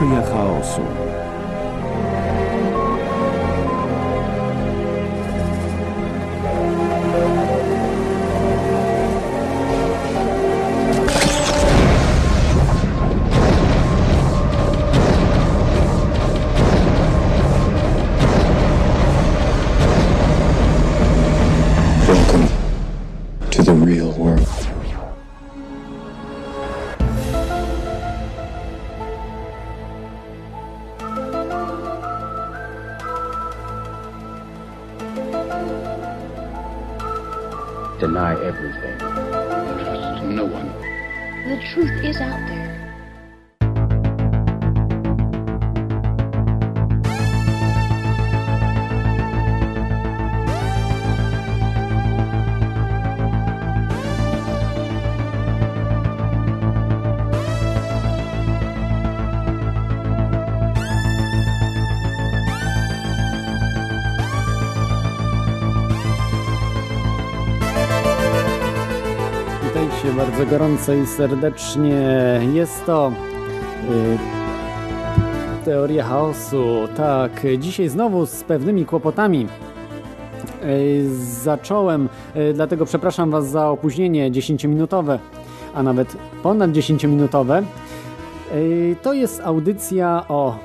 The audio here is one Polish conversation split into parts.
Teoria chaosu. I serdecznie. Jest to y, Teoria Chaosu. Tak, dzisiaj znowu z pewnymi kłopotami. Y, zacząłem, y, dlatego przepraszam Was za opóźnienie 10-minutowe, a nawet ponad 10-minutowe. Y, to jest audycja o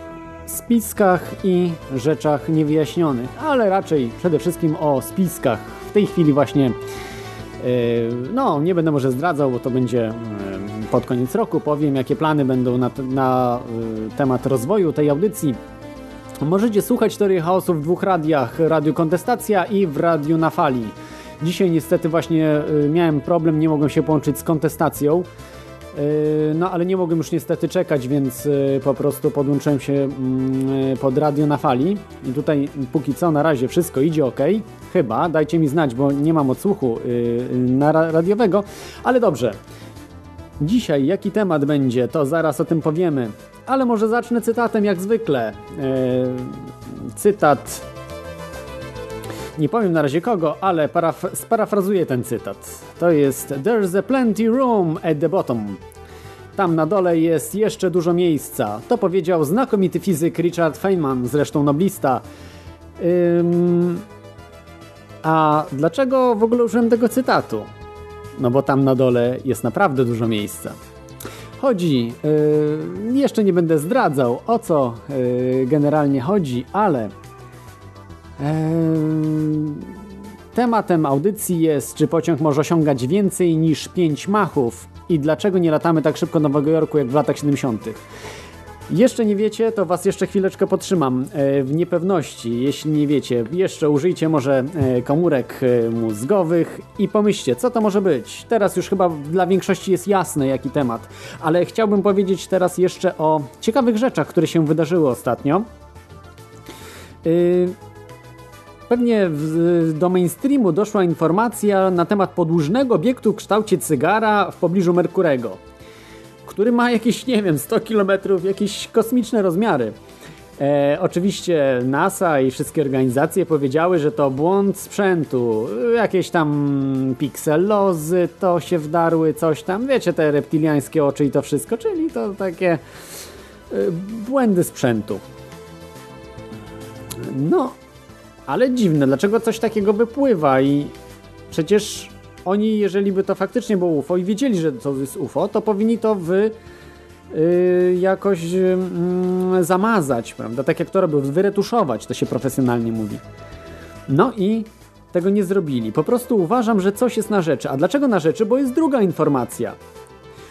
spiskach i rzeczach niewyjaśnionych, ale raczej przede wszystkim o spiskach. W tej chwili właśnie No, nie będę może zdradzał, bo to będzie yy, pod koniec roku. Powiem, jakie plany będą na, na yy, temat rozwoju tej audycji. Możecie słuchać Teorii Chaosu w dwóch radiach, Radiu Kontestacja i w Radiu na Fali. Dzisiaj niestety właśnie yy, miałem problem, nie mogłem się połączyć z kontestacją. Yy, No, ale nie mogłem już niestety czekać, więc yy, po prostu podłączyłem się yy, pod radio na fali. I tutaj póki co na razie wszystko idzie ok. Chyba, dajcie mi znać, bo nie mam odsłuchu na ra- radiowego, ale dobrze. Dzisiaj jaki temat będzie, to zaraz o tym powiemy. Ale może zacznę cytatem jak zwykle. Cytat nie powiem na razie kogo, ale paraf sparafrazuję ten cytat. To jest There's a plenty room at the bottom. Tam na dole jest jeszcze dużo miejsca. To powiedział znakomity fizyk Richard Feynman, zresztą noblista. Ym... A dlaczego w ogóle użyłem tego cytatu? No bo tam na dole jest naprawdę dużo miejsca. Chodzi, yy, jeszcze nie będę zdradzał o co yy, generalnie chodzi, ale Tematem audycji jest, czy pociąg może osiągać więcej niż 5 machów i dlaczego nie latamy tak szybko Nowego Jorku jak w latach 70. Jeszcze nie wiecie, to was jeszcze chwileczkę podtrzymam e, w niepewności. Jeśli nie wiecie, jeszcze użyjcie może e, komórek mózgowych i pomyślcie, co to może być. Teraz już chyba dla większości jest jasne, jaki temat, ale chciałbym powiedzieć teraz jeszcze o ciekawych rzeczach, które się wydarzyły ostatnio. Yy, Pewnie w, do mainstreamu doszła informacja na temat podłużnego obiektu w kształcie cygara w pobliżu Merkurego, który ma jakieś, nie wiem, 100 km, jakieś kosmiczne rozmiary. E, oczywiście NASA i wszystkie organizacje powiedziały, że to błąd sprzętu, jakieś tam pikselozy to się wdarły, coś tam, wiecie, te reptiliańskie oczy i to wszystko, czyli to takie e, błędy sprzętu. No, ale dziwne, dlaczego coś takiego wypływa i przecież oni, jeżeli by to faktycznie było UFO i wiedzieli, że to jest UFO, to powinni to wy yy, jakoś yy, zamazać, prawda? Tak jak to robią, wyretuszować, to się profesjonalnie mówi. No i tego nie zrobili. Po prostu uważam, że coś jest na rzeczy. A dlaczego na rzeczy? Bo jest druga informacja.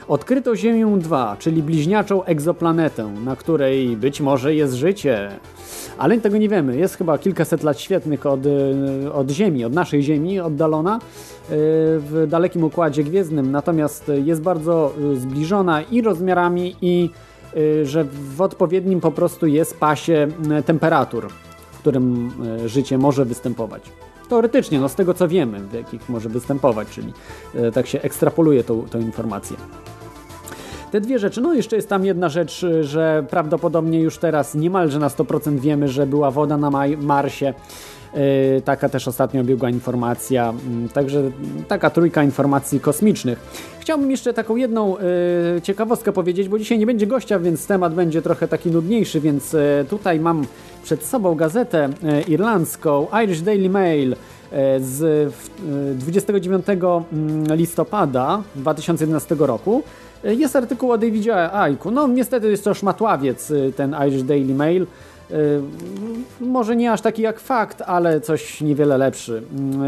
Odkryto Ziemię 2, czyli bliźniaczą egzoplanetę, na której być może jest życie. Ale tego nie wiemy. Jest chyba kilkaset lat świetnych od, y, od Ziemi, od naszej Ziemi, oddalona y, w dalekim układzie gwiezdnym, natomiast jest bardzo y, zbliżona i rozmiarami, i że w odpowiednim po prostu jest pasie temperatur, w którym życie może występować. Teoretycznie, no z tego co wiemy, w jakich może występować, czyli tak się ekstrapoluje tą, tą informację. Te dwie rzeczy, no jeszcze jest tam jedna rzecz, że prawdopodobnie już teraz niemalże na 100% wiemy, że była woda na Marsie. E, taka też ostatnio obiegła informacja, mm, także taka trójka informacji kosmicznych. Chciałbym jeszcze taką jedną e, ciekawostkę powiedzieć, bo dzisiaj nie będzie gościa, więc temat będzie trochę taki nudniejszy, więc e, tutaj mam przed sobą gazetę irlandzką Irish Daily Mail z 29 mm, listopada 2011 roku. Jest artykuł o Davidzie Aiku. No niestety jest to szmatławiec ten Irish Daily Mail. Może nie aż taki jak fakt, ale coś niewiele lepszy.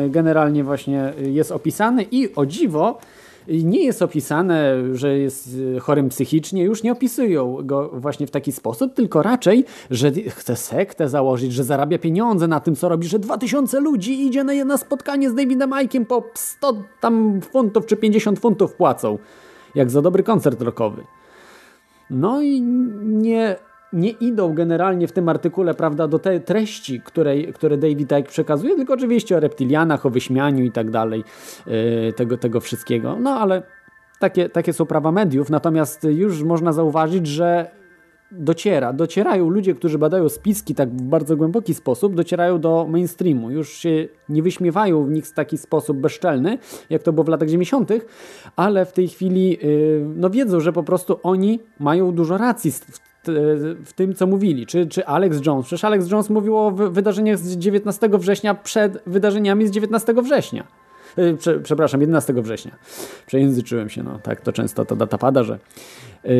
Y, generalnie właśnie jest opisany i o dziwo nie jest opisane, że jest chorym psychicznie, już nie opisują go właśnie w taki sposób, tylko raczej, że chce sektę założyć, że zarabia pieniądze na tym, co robi, że 2000 ludzi idzie na jedno spotkanie z Davidem Ike'iem po 100 tam funtów czy 50 funtów płacą, jak za dobry koncert rockowy. No i nie nie idą generalnie w tym artykule prawda, do tej treści, której, które David Icke przekazuje, tylko oczywiście o reptilianach, o wyśmianiu i tak dalej, yy, tego, tego wszystkiego. No ale takie, takie są prawa mediów, natomiast już można zauważyć, że dociera, docierają ludzie, którzy badają spiski tak w bardzo głęboki sposób, docierają do mainstreamu. Już się nie wyśmiewają w nich w taki sposób bezczelny, jak to było w latach 90., ale w tej chwili yy, no wiedzą, że po prostu oni mają dużo racji w w tym, co mówili. Czy, czy Alex Jones? Przecież Alex Jones mówił o wydarzeniach z 19 września przed wydarzeniami z 19 września. Y, prze, przepraszam, 11 września. Przejęzyczyłem się, no tak to często ta data pada, że yy,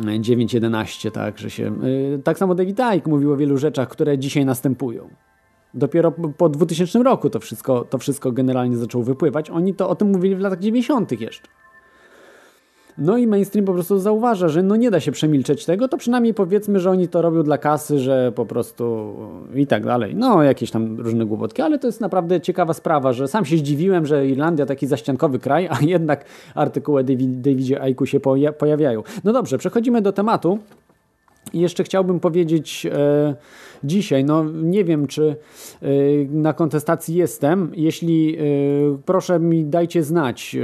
9.11, tak, że się... Yy, tak samo David Icke mówił o wielu rzeczach, które dzisiaj następują. Dopiero po 2000 roku to wszystko, to wszystko generalnie zaczęło wypływać. Oni to o tym mówili w latach 90. jeszcze. No i mainstream po prostu zauważa, że no nie da się przemilczeć tego, to przynajmniej powiedzmy, że oni to robią dla kasy, że po prostu i tak dalej. No jakieś tam różne głupotki, ale to jest naprawdę ciekawa sprawa, że sam się zdziwiłem, że Irlandia taki zaściankowy kraj, a jednak artykuły David, Davidzie Aiku się pojawiają. No dobrze, przechodzimy do tematu. I jeszcze chciałbym powiedzieć e, dzisiaj, no nie wiem czy e, na kontestacji jestem. Jeśli e, proszę mi dajcie znać, e,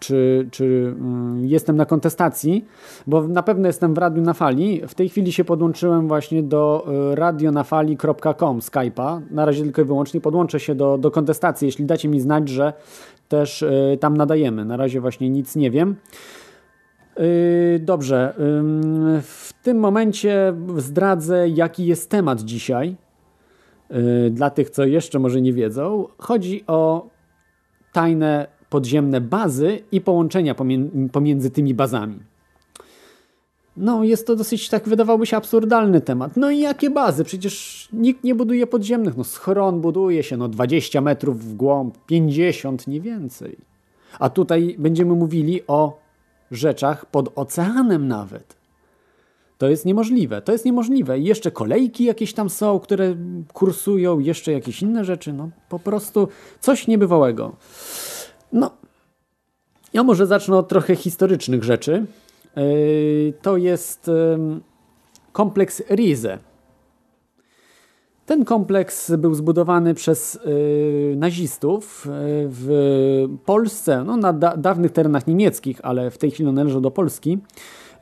czy, czy mm, jestem na kontestacji, bo na pewno jestem w Radiu na Fali. W tej chwili się podłączyłem właśnie do e, radionafali.com Skype'a. Na razie tylko i wyłącznie podłączę się do, do kontestacji, jeśli dacie mi znać, że też e, tam nadajemy. Na razie właśnie nic nie wiem. Yy, dobrze. W tym momencie zdradzę, jaki jest temat dzisiaj. Yy, dla tych, co jeszcze może nie wiedzą, chodzi o tajne podziemne bazy i połączenia pomiędzy tymi bazami. No, jest to dosyć, tak wydawałoby się, absurdalny temat. No i jakie bazy? Przecież nikt nie buduje podziemnych. No, schron buduje się, no 20 metrów w głąb, 50, nie więcej. A tutaj będziemy mówili o rzeczach pod oceanem nawet. To jest niemożliwe. To jest niemożliwe. I jeszcze kolejki jakieś tam są, które kursują, jeszcze jakieś inne rzeczy. No po prostu coś niebywałego. No, ja może zacznę od trochę historycznych rzeczy. Yy, to jest kompleks Rize. Ten kompleks był zbudowany przez y, nazistów y, w Polsce, no, na da dawnych terenach niemieckich, ale w tej chwili należą do Polski.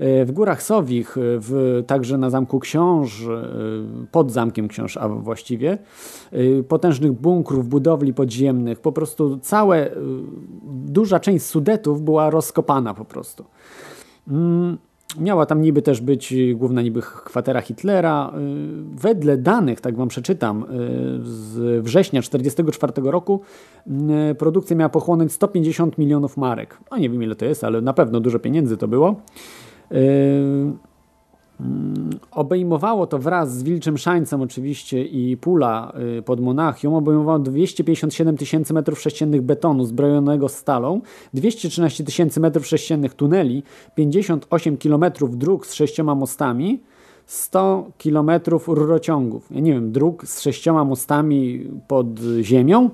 Y, w Górach Sowich, w, także na Zamku Książ, pod Zamkiem Książ, a właściwie, potężnych bunkrów, budowli podziemnych, po prostu całe, duża część Sudetów była rozkopana po prostu. Mm. Miała tam niby też być główna niby kwatera Hitlera. Y, wedle danych, tak wam przeczytam, y, z września 1944 roku y, produkcja miała pochłonąć 150 milionów marek. No nie wiem ile to jest, ale na pewno dużo pieniędzy to było. Mm, obejmowało to wraz z Wilczym Szańcem oczywiście i Pula y, pod Monachium, obejmowało 257 tysięcy metrów sześciennych betonu zbrojonego stalą, 213 tysięcy metrów sześciennych tuneli, 58 kilometrów dróg z sześcioma mostami, 100 kilometrów rurociągów. Ja nie wiem, dróg z sześcioma mostami pod ziemią,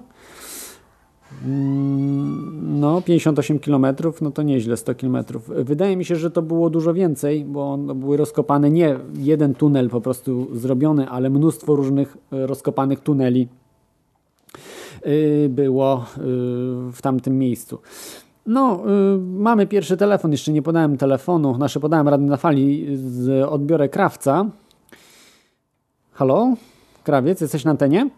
no, 58 km, no to nieźle 100 km. Wydaje mi się, że to było dużo więcej, bo były rozkopane nie jeden tunel po prostu zrobiony, ale mnóstwo różnych e, rozkopanych tuneli e, było e, w tamtym miejscu. No, mamy pierwszy telefon, jeszcze nie podałem telefonu, znaczy podałem radę na fali z odbiorę krawca. Halo? Krawiec, jesteś na antenie?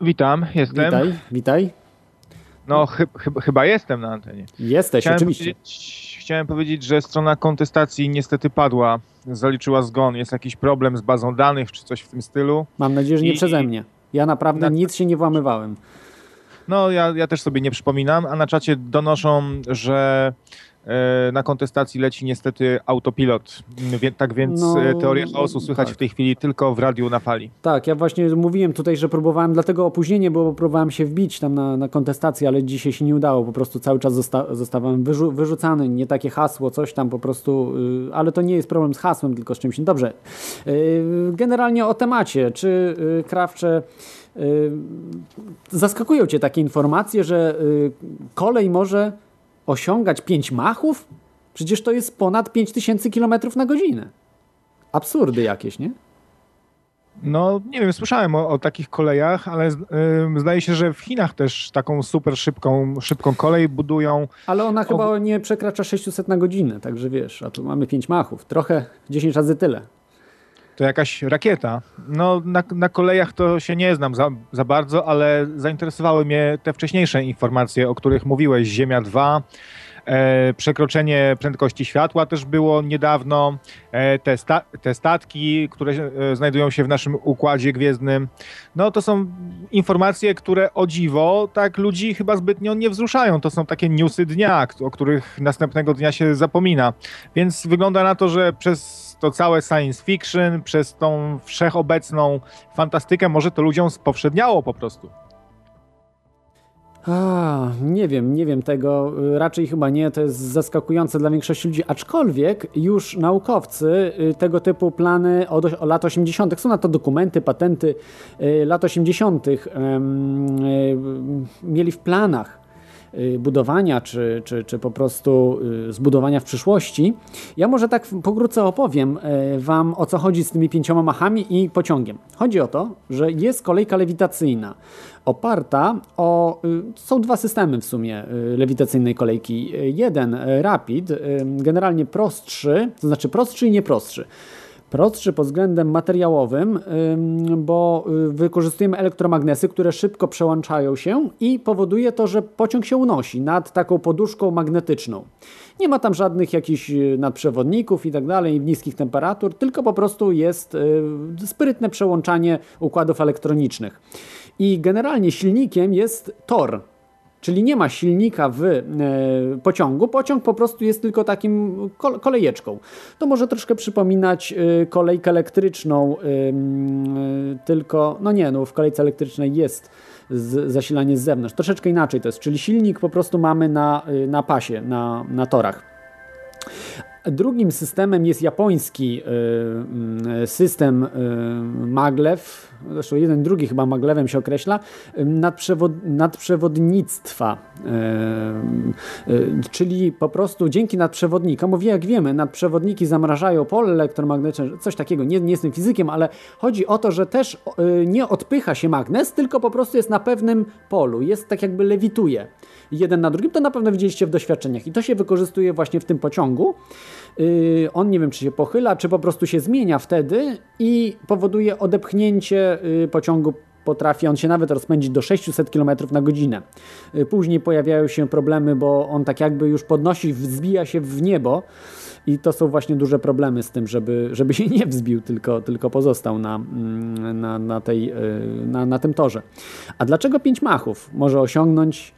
Witam, jestem. Witaj, witaj. No, chy, chy, chyba jestem na antenie. Jesteś, Chciałem oczywiście. powiedzieć, chciałem powiedzieć, że strona kontestacji niestety padła, zaliczyła zgon. Jest jakiś problem z bazą danych, czy coś w tym stylu. Mam nadzieję, że nie I- przeze mnie. Ja naprawdę Na- nic się nie włamywałem. No, ja, ja też sobie nie przypominam, a na czacie donoszą, że na kontestacji leci niestety autopilot. Tak więc No, e, teorię chaosu słychać tak. w tej chwili tylko w radiu na fali. Tak, ja właśnie mówiłem tutaj, że próbowałem, dlatego opóźnienie bo próbowałem się wbić tam na, na kontestację, ale dzisiaj się nie udało, po prostu cały czas zosta zostałem wyrzu wyrzucany, nie takie hasło, coś tam po prostu, y, ale to nie jest problem z hasłem, tylko z czymś. innym. Dobrze, y, generalnie o temacie, czy y, Krawcze, y, zaskakują Cię takie informacje, że y, kolej może osiągać 5 machów? Przecież to jest ponad 5000 km na godzinę. Absurdy jakieś, nie? No, nie wiem, słyszałem o, o takich kolejach, ale ym, zdaje się, że w Chinach też taką super szybką, szybką kolej budują. Ale ona chyba nie przekracza 600 na godzinę, także wiesz, a tu mamy 5 machów. Trochę 10 razy tyle. To jakaś rakieta. No, na, na kolejach to się nie znam za, za bardzo, ale zainteresowały mnie te wcześniejsze informacje, o których mówiłeś. Ziemia 2, e, przekroczenie prędkości światła też było niedawno, e, te, sta, te statki, które e, znajdują się w naszym układzie gwiezdnym. No, to są informacje, które o dziwo tak ludzi chyba zbytnio nie wzruszają. To są takie newsy dnia, o których następnego dnia się zapomina. Więc wygląda na to, że przez to całe science fiction, przez tą wszechobecną fantastykę, może to ludziom spowszedniało po prostu. A, nie wiem, nie wiem tego, raczej chyba nie, to jest zaskakujące dla większości ludzi, aczkolwiek już naukowcy y, tego typu plany od o lat 80. są na to dokumenty, patenty y, lat 80. em, y, mieli w planach budowania, czy, czy, czy po prostu y, zbudowania w przyszłości. Ja może tak pokrótce opowiem y, Wam o co chodzi z tymi pięcioma machami i pociągiem. Chodzi o to, że jest kolejka lewitacyjna oparta o. y, Są dwa systemy w sumie y, lewitacyjnej kolejki. Y, Jeden y, Rapid, y, generalnie prostszy, to znaczy prostszy i nieprostszy. Prostszy pod względem materiałowym, ym, bo y, wykorzystujemy elektromagnesy, które szybko przełączają się i powoduje to, że pociąg się unosi nad taką poduszką magnetyczną. Nie ma tam żadnych jakichś y, nadprzewodników i tak dalej, niskich temperatur, tylko po prostu jest y, sprytne przełączanie układów elektronicznych. I generalnie silnikiem jest tor, Czyli nie ma silnika w e, pociągu, pociąg po prostu jest tylko takim kol kolejeczką. To może troszkę przypominać e, kolejkę elektryczną, e, tylko, no nie, no w kolejce elektrycznej jest zasilanie z zewnątrz. Troszeczkę inaczej to jest, czyli silnik po prostu mamy na, na pasie, na, na torach. Drugim systemem jest japoński system maglev, zresztą jeden, drugi chyba maglewem się określa, nadprzewod, nadprzewodnictwa, czyli po prostu dzięki nadprzewodnikom, bo jak wiemy, nadprzewodniki zamrażają pole elektromagnetyczne, coś takiego, nie, nie jestem fizykiem, ale chodzi o to, że też y, nie odpycha się magnes, tylko po prostu jest na pewnym polu, jest tak jakby lewituje jeden na drugim, to na pewno widzieliście w doświadczeniach. I to się wykorzystuje właśnie w tym pociągu. Yy, on nie wiem, czy się pochyla, czy po prostu się zmienia wtedy i powoduje odepchnięcie yy, pociągu. Potrafi on się nawet rozpędzić do 600 km na godzinę. Yy, Później pojawiają się problemy, bo on tak jakby już podnosi, wzbija się w niebo. I to są właśnie duże problemy z tym, żeby, żeby się nie wzbił, tylko, tylko pozostał na, mm, na, na, tej, na, na tym torze. A dlaczego 5 machów może osiągnąć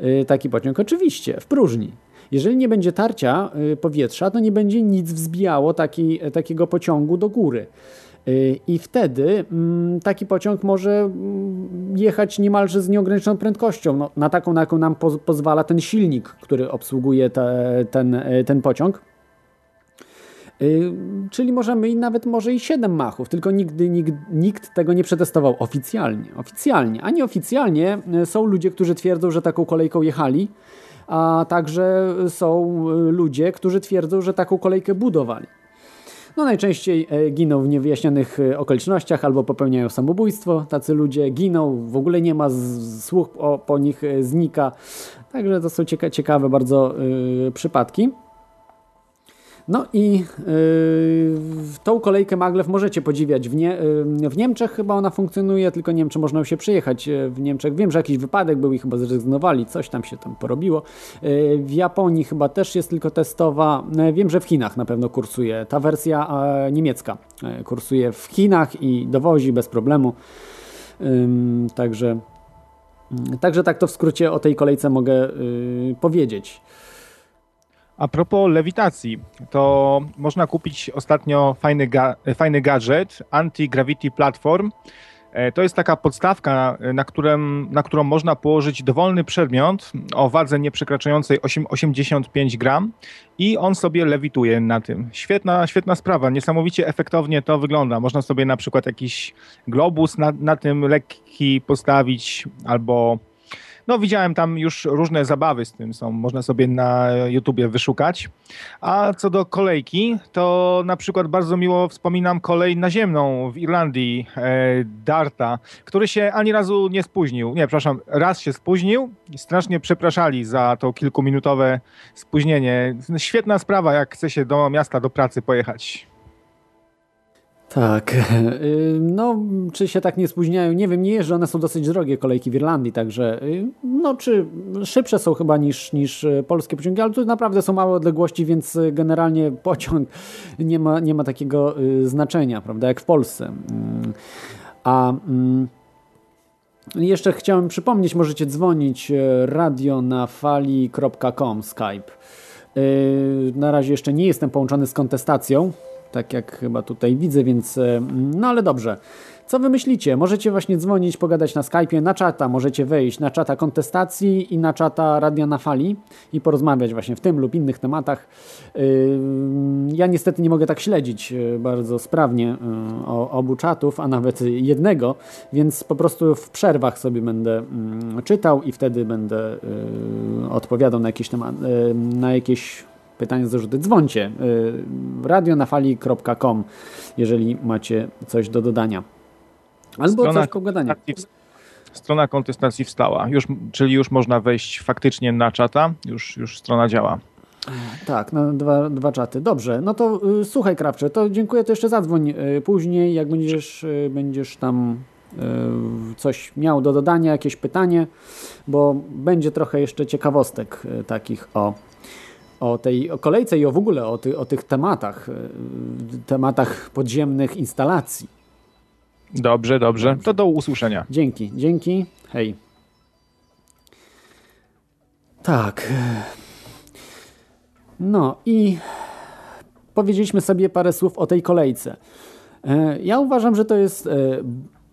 y, taki pociąg? Oczywiście, w próżni. Jeżeli nie będzie tarcia y, powietrza, to nie będzie nic wzbijało taki, takiego pociągu do góry. Y, I wtedy mm, taki pociąg może mm, jechać niemalże z nieograniczoną prędkością, no, na taką, na jaką nam poz pozwala ten silnik, który obsługuje te, ten, y, ten pociąg. Y, Czyli możemy i nawet może i 7 machów, tylko nigdy nikt, nikt tego nie przetestował oficjalnie. Oficjalnie, a nieoficjalnie y, są ludzie, którzy twierdzą, że taką kolejką jechali, a także są y, ludzie, którzy twierdzą, że taką kolejkę budowali. No najczęściej e, giną w niewyjaśnionych e, okolicznościach albo popełniają samobójstwo. Tacy ludzie giną, w ogóle nie ma słuch o, po nich e, znika. Także to są cieka ciekawe bardzo y, przypadki. No i yy, tą kolejkę maglev możecie podziwiać w, nie, yy, w Niemczech chyba ona funkcjonuje, tylko nie wiem czy można się przyjechać yy, w Niemczech. Wiem, że jakiś wypadek był i chyba zrezygnowali, coś tam się tam porobiło. W Japonii chyba też jest tylko testowa. Wiem, że w Chinach na pewno kursuje. Ta wersja niemiecka kursuje w Chinach i dowozi bez problemu. Także, także tak to w skrócie o tej kolejce mogę powiedzieć. A propos lewitacji, to można kupić ostatnio fajny, ga fajny gadżet Anti-Gravity Platform. E, To jest taka podstawka, na, którym, na którą można położyć dowolny przedmiot o wadze nieprzekraczającej 8, 85 gram i on sobie lewituje na tym. Świetna, świetna sprawa, niesamowicie efektownie to wygląda. Można sobie na przykład jakiś globus na, na tym lekki postawić albo no widziałem tam już różne zabawy z tym są, można sobie na YouTubie wyszukać. A co do kolejki, to na przykład bardzo miło wspominam kolej naziemną w Irlandii, e, Darta, który się ani razu nie spóźnił. Nie, przepraszam, raz się spóźnił. Strasznie przepraszali za to kilkuminutowe spóźnienie. Świetna sprawa, jak chce się do miasta, do pracy pojechać. Tak, y, no czy się tak nie spóźniają, nie wiem, nie jeżdżę, one są dosyć drogie kolejki w Irlandii, także y, no czy szybsze są chyba niż, niż y, polskie pociągi, ale tu naprawdę są małe odległości, więc generalnie pociąg nie ma, nie ma takiego znaczenia, prawda, jak w Polsce. Mm, A mm, jeszcze chciałem przypomnieć, możecie dzwonić radio na fali.com Skype. Na razie jeszcze nie jestem połączony z kontestacją, tak jak chyba tutaj widzę, więc no ale dobrze. Co wy myślicie? Możecie właśnie dzwonić, pogadać na Skype'ie, na czata, możecie wejść na czata kontestacji i na czata Radia na Fali i porozmawiać właśnie w tym lub innych tematach. Ja niestety nie mogę tak śledzić bardzo sprawnie obu czatów, a nawet jednego, więc po prostu w przerwach sobie będę czytał i wtedy będę odpowiadał na jakieś, temat, na jakieś pytania, zarzuty, dzwońcie. radionafali.com, jeżeli macie coś do dodania. Albo Strona coś do gadania. Strona kontestacji wstała, już, czyli już można wejść faktycznie na czata, już, już strona działa. Tak, na dwa, dwa czaty. Dobrze, no to y, słuchaj Krawcze, to dziękuję, to jeszcze zadzwoń y, później, jak będziesz, y, będziesz tam y, coś miał do dodania, jakieś pytanie, bo będzie trochę jeszcze ciekawostek y, takich o o tej o kolejce i o w ogóle o, ty, o tych tematach, y, tematach podziemnych instalacji. Dobrze, dobrze. To do usłyszenia. Dzięki, dzięki. Hej. Tak. No i powiedzieliśmy sobie parę słów o tej kolejce. E, Ja uważam, że to jest e,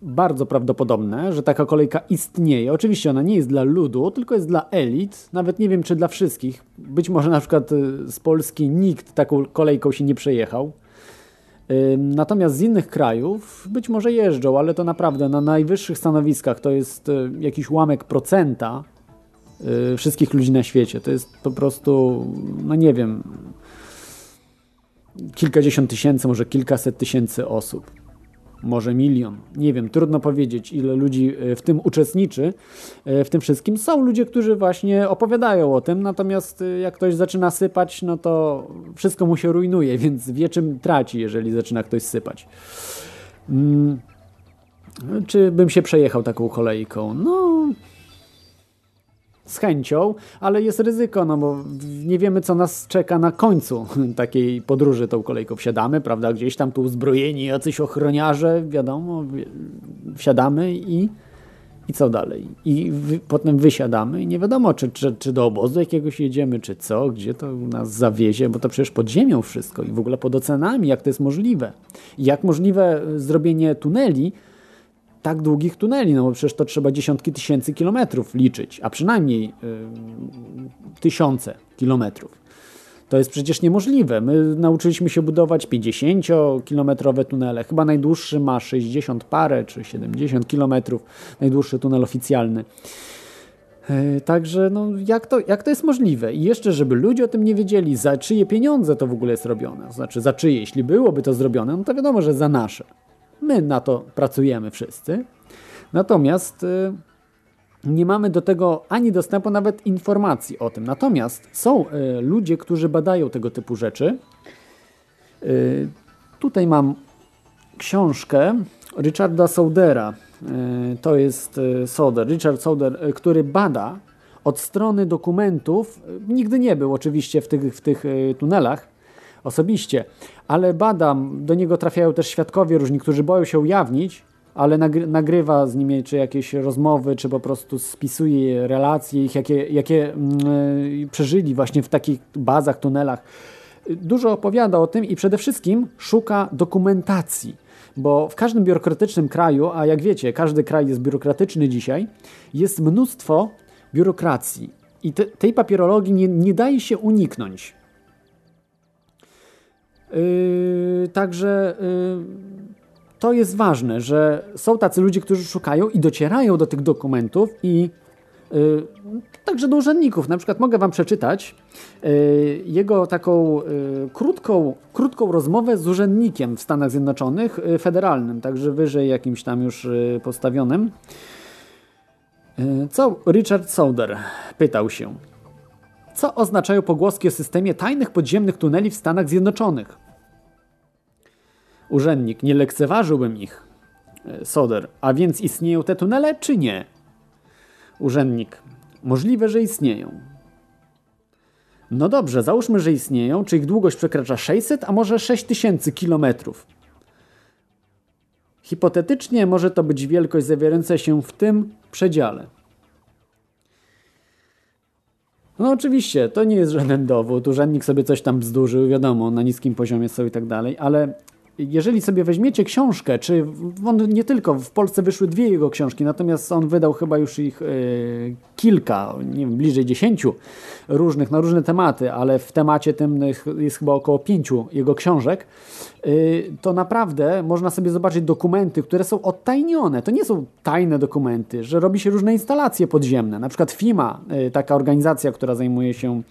bardzo prawdopodobne, że taka kolejka istnieje. Oczywiście ona nie jest dla ludu, tylko jest dla elit. Nawet nie wiem, czy dla wszystkich. Być może na przykład y, z Polski nikt taką kolejką się nie przejechał. Natomiast z innych krajów być może jeżdżą, ale to naprawdę na najwyższych stanowiskach to jest y, jakiś ułamek procenta y, wszystkich ludzi na świecie. To jest po prostu, no nie wiem, kilkadziesiąt tysięcy, może kilkaset tysięcy osób może milion. Nie wiem, trudno powiedzieć, ile ludzi e, w tym uczestniczy. e, W tym wszystkim są ludzie, którzy właśnie opowiadają o tym, natomiast e, jak ktoś zaczyna sypać, no to wszystko mu się rujnuje, więc wie czym traci, jeżeli zaczyna ktoś sypać. Mm. Czy bym się przejechał taką kolejką? No, z chęcią, ale jest ryzyko, no bo nie wiemy, co nas czeka na końcu takiej podróży tą kolejką. Wsiadamy, prawda, gdzieś tam tu uzbrojeni jacyś ochroniarze, wiadomo, wi- wsiadamy i, i co dalej? I wy, potem wysiadamy i nie wiadomo, czy, czy, czy do obozu jakiegoś jedziemy, czy co, gdzie to nas zawiezie, bo to przecież pod ziemią wszystko i w ogóle pod oceanami, jak to jest możliwe. Jak możliwe zrobienie tuneli, tak długich tuneli, no bo przecież to trzeba dziesiątki tysięcy kilometrów liczyć, a przynajmniej y, tysiące kilometrów. To jest przecież niemożliwe. My nauczyliśmy się budować 50-kilometrowe tunele. Chyba najdłuższy ma 60 parę czy 70 kilometrów. Najdłuższy tunel oficjalny. E, Także no, jak, to, jak to jest możliwe? I jeszcze, żeby ludzie o tym nie wiedzieli, za czyje pieniądze to w ogóle jest robione. To znaczy, za czyje, jeśli byłoby to zrobione, no to wiadomo, że za nasze. My na to pracujemy wszyscy. Natomiast y, nie mamy do tego ani dostępu, nawet informacji o tym. Natomiast są y, ludzie, którzy badają tego typu rzeczy Y, Tutaj mam książkę Richarda Soudera. Y, To jest Souder, Richard Souder, y, który bada od strony dokumentów. Nigdy nie był oczywiście w tych, w tych tunelach osobiście, ale badam, do niego trafiają też świadkowie różni, którzy boją się ujawnić, ale nagry, nagrywa z nimi czy jakieś rozmowy, czy po prostu spisuje relacje ich, jakie, jakie mm, y, przeżyli właśnie w takich bazach, tunelach. Dużo opowiada o tym i przede wszystkim szuka dokumentacji, bo w każdym biurokratycznym kraju, a jak wiecie, każdy kraj jest biurokratyczny dzisiaj, jest mnóstwo biurokracji i te, tej papierologii nie, nie daje się uniknąć. Yy, także yy, to jest ważne, że są tacy ludzie, którzy szukają i docierają do tych dokumentów i yy, także do urzędników. Na przykład mogę wam przeczytać yy, jego taką yy, krótką, krótką rozmowę z urzędnikiem w Stanach Zjednoczonych, federalnym, także wyżej jakimś tam już postawionym. Co Richard Souder pytał się. Co oznaczają pogłoski o systemie tajnych podziemnych tuneli w Stanach Zjednoczonych? Urzędnik, nie lekceważyłbym ich. E, Soder, a więc istnieją te tunele, czy nie? Urzędnik, możliwe, że istnieją. No dobrze, załóżmy, że istnieją, czy ich długość przekracza 600, a może 6000 kilometrów. Hipotetycznie może to być wielkość zawierająca się w tym przedziale. No oczywiście, to nie jest żaden dowód. Urzędnik sobie coś tam bzdurzył, wiadomo, na niskim poziomie są i tak dalej, ale jeżeli sobie weźmiecie książkę, czy on nie tylko, w Polsce wyszły dwie jego książki, natomiast on wydał chyba już ich e, kilka, nie wiem, bliżej dziesięciu różnych, na różne tematy, ale w temacie tym jest chyba około pięciu jego książek, e, to naprawdę można sobie zobaczyć dokumenty, które są odtajnione. To nie są tajne dokumenty, że robi się różne instalacje podziemne. Na przykład FIMA, e, taka organizacja, która zajmuje się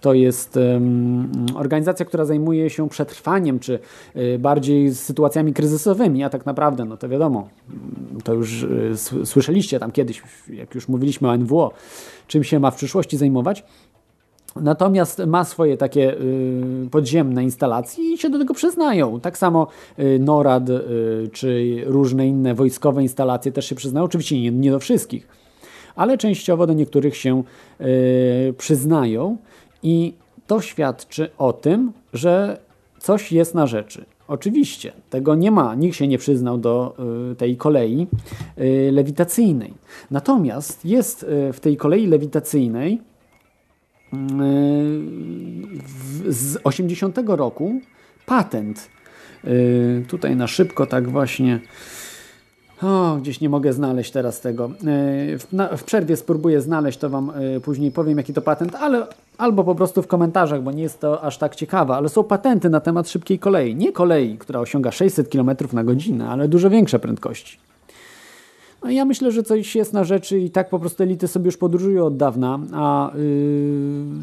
to jest organizacja, która zajmuje się przetrwaniem, czy y, bardziej sytuacjami kryzysowymi, a tak naprawdę, no to wiadomo, to już y, słyszeliście tam kiedyś, jak już mówiliśmy o NWO, czym się ma w przyszłości zajmować. Natomiast ma swoje takie y, podziemne instalacje i się do tego przyznają. Tak samo y, NORAD y, czy różne inne wojskowe instalacje też się przyznają. Oczywiście nie, nie do wszystkich, ale częściowo do niektórych się y, przyznają i to świadczy o tym, że coś jest na rzeczy. Oczywiście, tego nie ma, nikt się nie przyznał do y, tej kolei y, lewitacyjnej. Natomiast jest w tej kolei lewitacyjnej w, z 80 roku patent. Tutaj na szybko tak właśnie o, gdzieś nie mogę znaleźć teraz tego. E, W, na, w przerwie spróbuję znaleźć, to Wam e, później powiem, jaki to patent, ale albo po prostu w komentarzach, bo nie jest to aż tak ciekawe, ale są patenty na temat szybkiej kolei. Nie kolei, która osiąga 600 km na godzinę, ale dużo większe prędkości. No ja myślę, że coś jest na rzeczy i tak po prostu elity sobie już podróżują od dawna, a yy,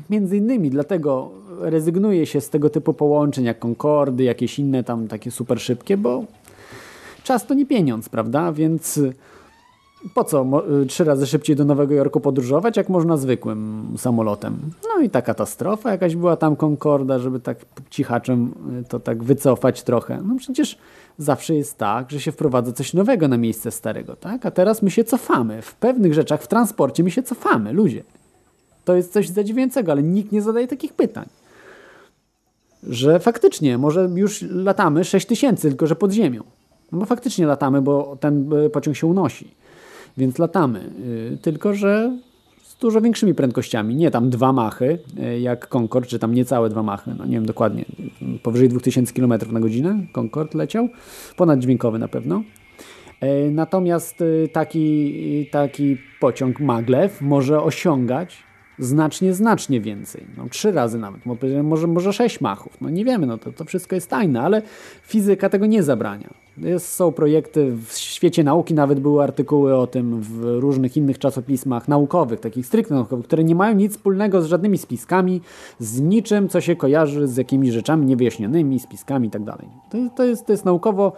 między innymi dlatego rezygnuje się z tego typu połączeń jak Concordy, jakieś inne tam takie super szybkie, bo czas to nie pieniądz, prawda? Więc po co y, trzy razy szybciej do Nowego Jorku podróżować, jak można zwykłym samolotem? No i ta katastrofa jakaś była tam Concorda, żeby tak cichaczem y, to tak wycofać trochę. No przecież zawsze jest tak, że się wprowadza coś nowego na miejsce starego, tak? A teraz my się cofamy. W pewnych rzeczach, w transporcie my się cofamy, ludzie. To jest coś zadziwiającego, ale nikt nie zadaje takich pytań. Że faktycznie, może już latamy 6 tysięcy, tylko że pod ziemią. No bo faktycznie latamy, bo ten y, pociąg się unosi. Więc latamy. Y, Tylko, że z dużo większymi prędkościami. Nie tam dwa machy, y, jak Concorde, czy tam niecałe dwa machy. No nie wiem dokładnie. Powyżej 2000 km na godzinę Concorde leciał. Ponaddźwiękowy na pewno. E, Natomiast taki, taki pociąg maglev może osiągać znacznie, znacznie więcej. No, trzy razy nawet, mo- może, może sześć machów. No nie wiemy, no to, to wszystko jest tajne, ale fizyka tego nie zabrania. Jest, są projekty w świecie nauki, nawet były artykuły o tym w różnych innych czasopismach naukowych, takich stricte naukowych, które nie mają nic wspólnego z żadnymi spiskami, z niczym, co się kojarzy z jakimiś rzeczami niewyjaśnionymi, spiskami i tak. To, to, jest, to jest naukowo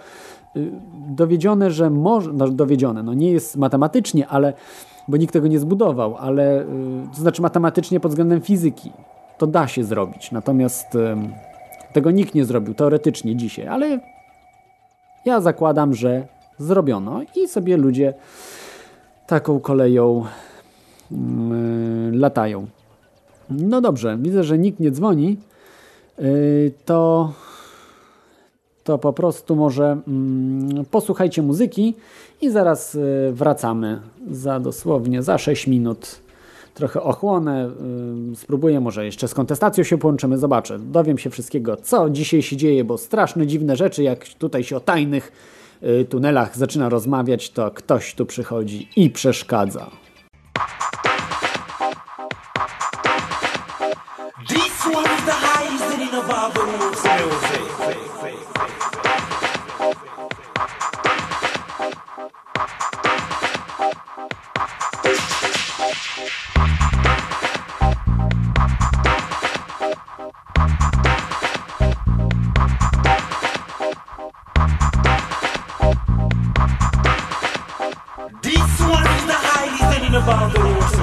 y, dowiedzione, że może, no dowiedzione, no nie jest matematycznie, ale bo nikt tego nie zbudował, ale y, to znaczy matematycznie pod względem fizyki. to da się zrobić. Natomiast tego nikt nie zrobił teoretycznie dzisiaj, ale ja zakładam, że zrobiono i sobie ludzie taką koleją mm, latają. No dobrze, widzę, że nikt nie dzwoni. Yy, to, to po prostu może mm, posłuchajcie muzyki i zaraz y, wracamy za dosłownie za 6 minut. Trochę ochłonę, y, spróbuję, może jeszcze z kontestacją się połączymy, zobaczę. Dowiem się wszystkiego, co dzisiaj się dzieje, bo straszne dziwne rzeczy, jak tutaj się o tajnych y, tunelach zaczyna rozmawiać, to ktoś tu przychodzi i przeszkadza. This one's the highest in roots music. This one's the highest in of all the roots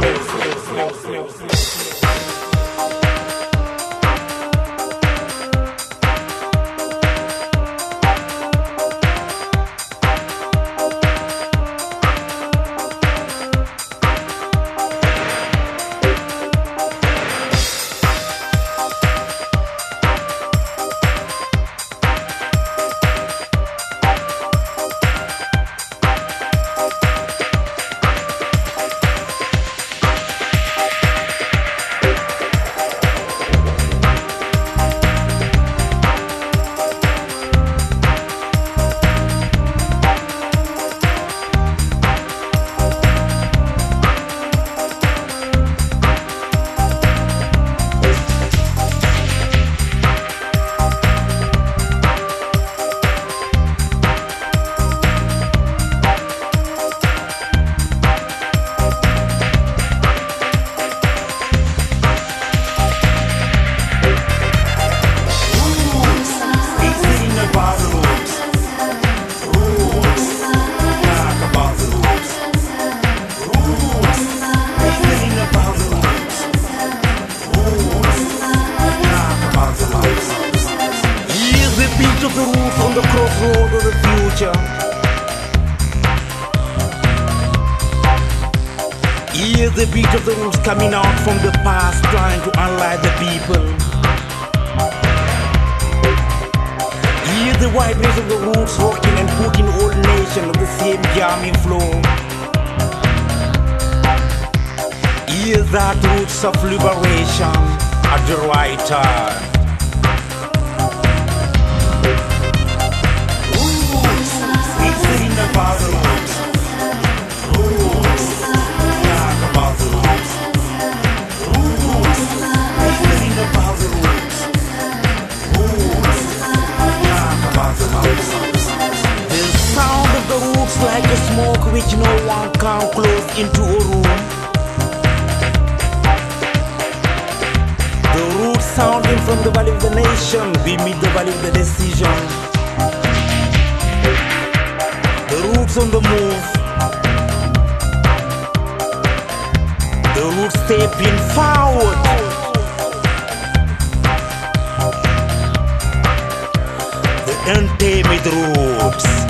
Here's that roots of liberation at the right time. The bottle. Roots. The roots. The bottle. Roots. The roots. The sound of the roots like a smoke which no one can close into a room. Sounding from the valley of the nation, we meet the valley of the decision. The roots on the move. The roots stepping forward. The untamed roots. Roots.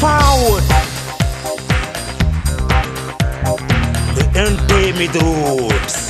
forward. The end pay me the ropes.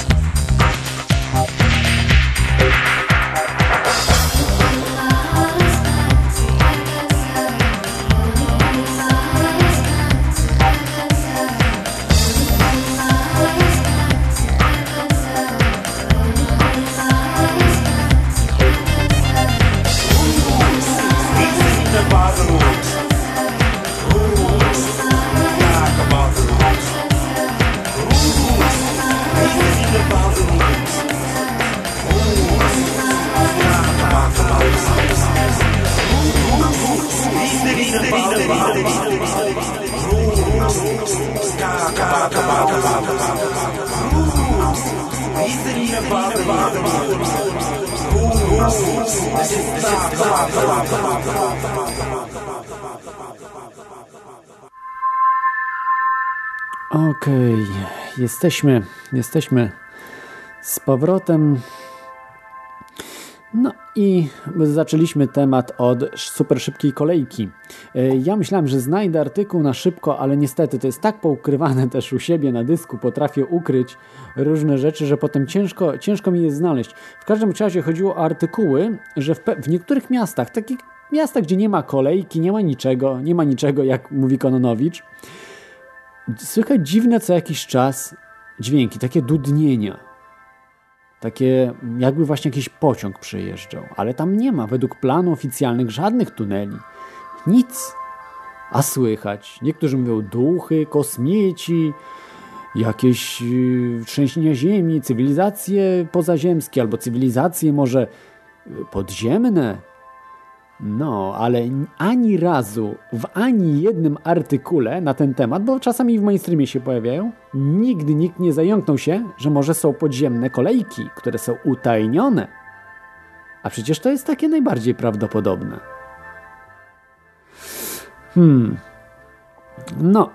Jesteśmy, jesteśmy z powrotem. No i zaczęliśmy temat od super szybkiej kolejki. E, Ja myślałem, że znajdę artykuł na szybko, ale niestety to jest tak poukrywane też u siebie na dysku, potrafię ukryć różne rzeczy, że potem ciężko, ciężko mi je znaleźć. W każdym razie chodziło o artykuły, że w, w niektórych miastach, takich miastach, gdzie nie ma kolejki, nie ma niczego, nie ma niczego, jak mówi Kononowicz, słychać dziwne co jakiś czas dźwięki, takie dudnienia. Takie, jakby właśnie jakiś pociąg przejeżdżał, ale tam nie ma według planu oficjalnych żadnych tuneli. Nic. A słychać. Niektórzy mówią duchy, kosmici, jakieś yy, trzęsienia ziemi, cywilizacje pozaziemskie albo cywilizacje może podziemne. No, ale ani razu w ani jednym artykule na ten temat, bo czasami w mainstreamie się pojawiają, nigdy nikt nie zająknął się, że może są podziemne kolejki, które są utajnione. A przecież to jest takie najbardziej prawdopodobne. Hmm. No.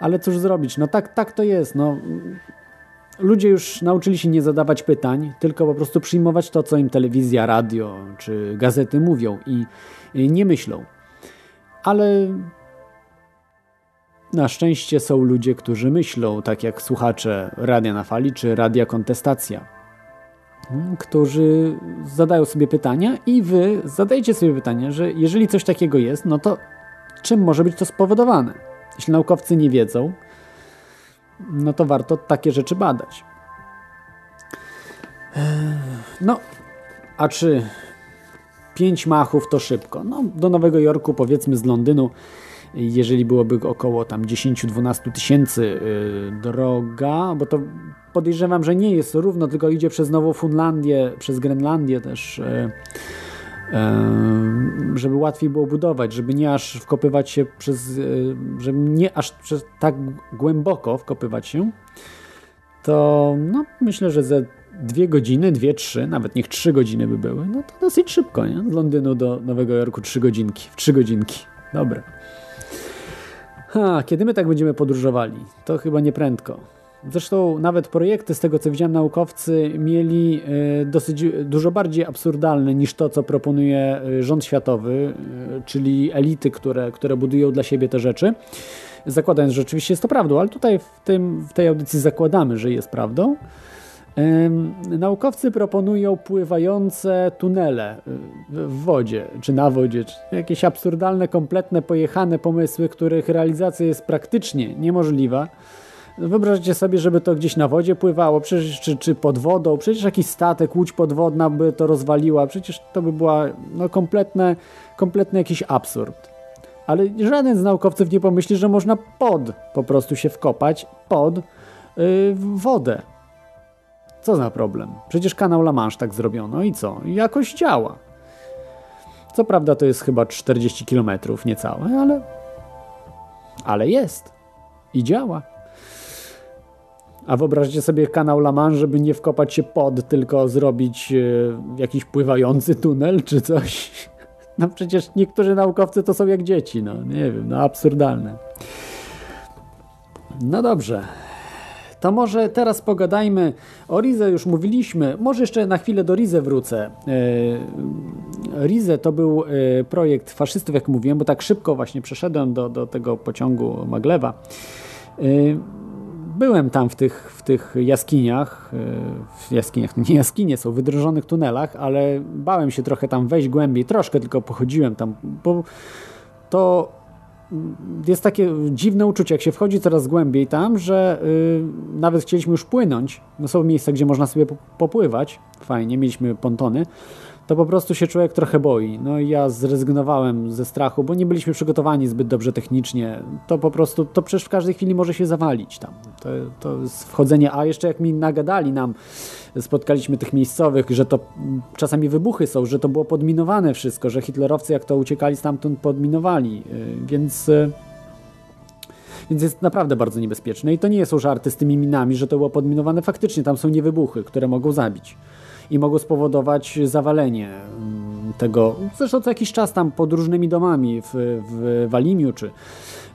Ale cóż zrobić? No tak, tak to jest. No, ludzie już nauczyli się nie zadawać pytań, tylko po prostu przyjmować to, co im telewizja, radio czy gazety mówią i, nie myślą. Ale na szczęście są ludzie, którzy myślą, tak jak słuchacze Radia na Fali czy Radia Kontestacja, którzy zadają sobie pytania i wy zadajcie sobie pytanie, że jeżeli coś takiego jest, no to czym może być to spowodowane? Jeśli naukowcy nie wiedzą, no to warto takie rzeczy badać. No, a czy pięć machów to szybko? No, do Nowego Jorku, powiedzmy z Londynu, jeżeli byłoby około tam 10-12 tysięcy yy, droga, bo to podejrzewam, że nie jest równo, tylko idzie przez Nową Funlandię, przez Grenlandię też, yy, żeby łatwiej było budować, żeby nie aż wkopywać się przez, yy, żeby nie aż przez tak głęboko wkopywać się, to no, myślę, że ze dwie godziny, dwie, trzy, nawet niech trzy godziny by były, no to dosyć szybko, nie? Z Londynu do Nowego Jorku trzy godzinki, w trzy godzinki. Dobre. Ha, kiedy my tak będziemy podróżowali? To chyba nie prędko. Zresztą nawet projekty, z tego co widziałem, naukowcy mieli e, dosyć dużo bardziej absurdalne niż to, co proponuje e, rząd światowy, e, czyli elity, które, które budują dla siebie te rzeczy. Zakładając, że rzeczywiście jest to prawdą, ale tutaj w, tym, w tej audycji zakładamy, że jest prawdą. Naukowcy proponują pływające tunele w wodzie, czy na wodzie, czy jakieś absurdalne, kompletne, pojechane pomysły, których realizacja jest praktycznie niemożliwa. Wyobraźcie sobie, żeby to gdzieś na wodzie pływało, przecież, czy, czy pod wodą, przecież jakiś statek, łódź podwodna by to rozwaliła, przecież to by była no, kompletne, kompletny jakiś absurd. Ale żaden z naukowców nie pomyśli, że można pod po prostu się wkopać pod yy, wodę. Co za problem? Przecież kanał La Manche tak zrobiono i co? Jakoś działa. Co prawda to jest chyba 40 km niecałe, ale ale jest i działa. A wyobraźcie sobie kanał La Manche, żeby nie wkopać się pod, tylko zrobić e, jakiś pływający tunel czy coś. No przecież niektórzy naukowcy to są jak dzieci, no nie wiem, no absurdalne. No dobrze. To może teraz pogadajmy o Rize, już mówiliśmy. Może jeszcze na chwilę do Rize wrócę. E, Rize to był e, projekt faszystów, jak mówiłem, bo tak szybko właśnie przeszedłem do, do tego pociągu Maglewa. E, byłem tam w tych, w tych jaskiniach, w jaskiniach, nie jaskinie są, w wydrożonych tunelach, ale bałem się trochę tam wejść głębiej, troszkę tylko pochodziłem tam, bo to jest takie dziwne uczucie, jak się wchodzi coraz głębiej tam, że yy, nawet chcieliśmy już płynąć, no są miejsca, gdzie można sobie popływać, fajnie, mieliśmy pontony, to po prostu się człowiek trochę boi. No i ja zrezygnowałem ze strachu, bo nie byliśmy przygotowani zbyt dobrze technicznie. To po prostu, to przecież w każdej chwili może się zawalić tam. To, to jest wchodzenie, a jeszcze jak mi nagadali nam, spotkaliśmy tych miejscowych, że to czasami wybuchy są, że to było podminowane wszystko, że hitlerowcy jak to uciekali stamtąd podminowali, y, więc... Y, więc jest naprawdę bardzo niebezpieczne i to nie są żarty z tymi minami, że to było podminowane faktycznie, tam są niewybuchy, które mogą zabić i mogło spowodować zawalenie mm, tego, zresztą co jakiś czas tam pod różnymi domami w, w Walimiu czy,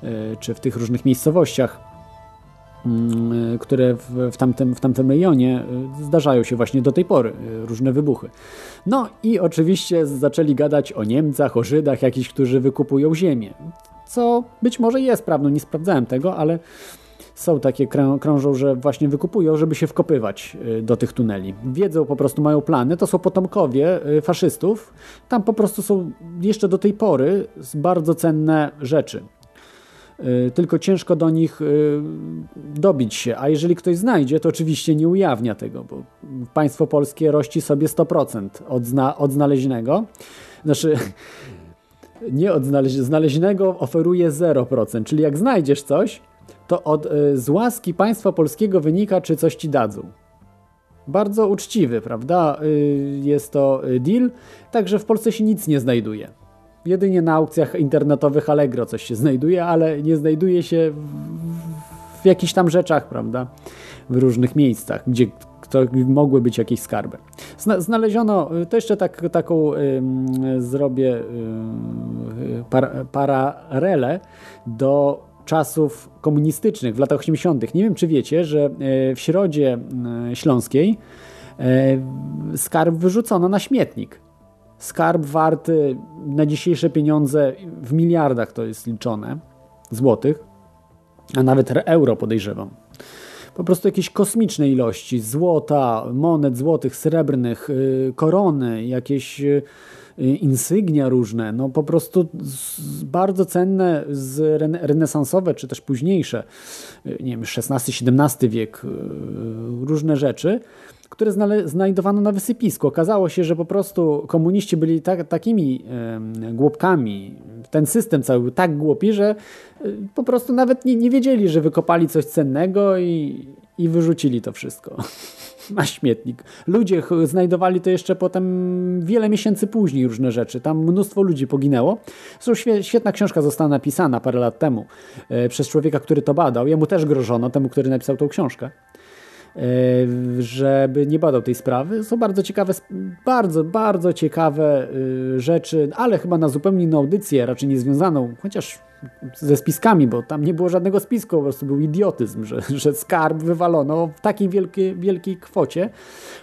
e, czy w tych różnych miejscowościach mm, które w, tamtym, w tamtym rejonie e, zdarzają się właśnie do tej pory, e, różne wybuchy. No i oczywiście zaczęli gadać o Niemcach, o Żydach, jakichś, którzy wykupują ziemię. Co być może jest prawdą, nie sprawdzałem tego, ale są takie, krążą, że właśnie wykupują, żeby się wkopywać y, do tych tuneli. Wiedzą, po prostu mają plany, to są potomkowie y, faszystów. Tam po prostu są jeszcze do tej pory bardzo cenne rzeczy. Y, tylko ciężko do nich dobić się, a jeżeli ktoś znajdzie, to oczywiście nie ujawnia tego, bo państwo polskie rości sobie 100% od, zna, od znaleźnego. Znaczy, nie od znaleźnego oferuje 0%, czyli jak znajdziesz coś, to od, y, z łaski państwa polskiego wynika, czy coś ci dadzą. Bardzo uczciwy, prawda? Y, jest to y, deal, także w Polsce się nic nie znajduje. Jedynie na aukcjach internetowych Allegro coś się znajduje, ale nie znajduje się w, w jakichś tam rzeczach, prawda? W różnych miejscach, gdzie to mogły być jakieś skarby. Znaleziono, to jeszcze tak, taką y, zrobię y, par, paralelę do czasów komunistycznych w latach 80. Nie wiem, czy wiecie, że e, w Środzie e, Śląskiej e, skarb wyrzucono na śmietnik. Skarb warty na dzisiejsze pieniądze w miliardach to jest liczone, złotych, a nawet euro podejrzewam. Po prostu jakieś kosmiczne ilości złota, monet złotych, srebrnych, korony, jakieś Y, insygnia różne, no po prostu bardzo cenne, z renesansowe czy też późniejsze, y, nie wiem, XVI-XVII wiek, y, różne rzeczy, które znajdowano na wysypisku. Okazało się, że po prostu komuniści byli tak, takimi głupkami, ten system cały był tak głupi, że po prostu nawet nie, nie wiedzieli, że wykopali coś cennego i, i wyrzucili to wszystko. na śmietnik. Ludzie znajdowali to jeszcze potem wiele miesięcy później różne rzeczy. Tam mnóstwo ludzi poginęło. Zresztą świetna książka została napisana parę lat temu e, przez człowieka, który to badał. Jemu też grożono, temu, który napisał tą książkę e, żeby nie badał tej sprawy. Są bardzo ciekawe, bardzo, bardzo ciekawe e, rzeczy, ale chyba na zupełnie inną audycję, raczej nie związaną, chociaż ze spiskami, bo tam nie było żadnego spisku, po prostu był idiotyzm, że, że skarb wywalono w takiej wielkiej, wielkiej kwocie.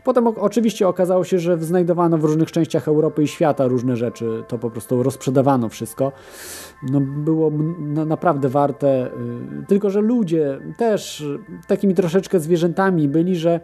Potem oczywiście okazało się, że znajdowano w różnych częściach Europy i świata różne rzeczy, to po prostu rozprzedawano wszystko. No, było naprawdę warte, y, tylko że ludzie też takimi troszeczkę zwierzętami byli, że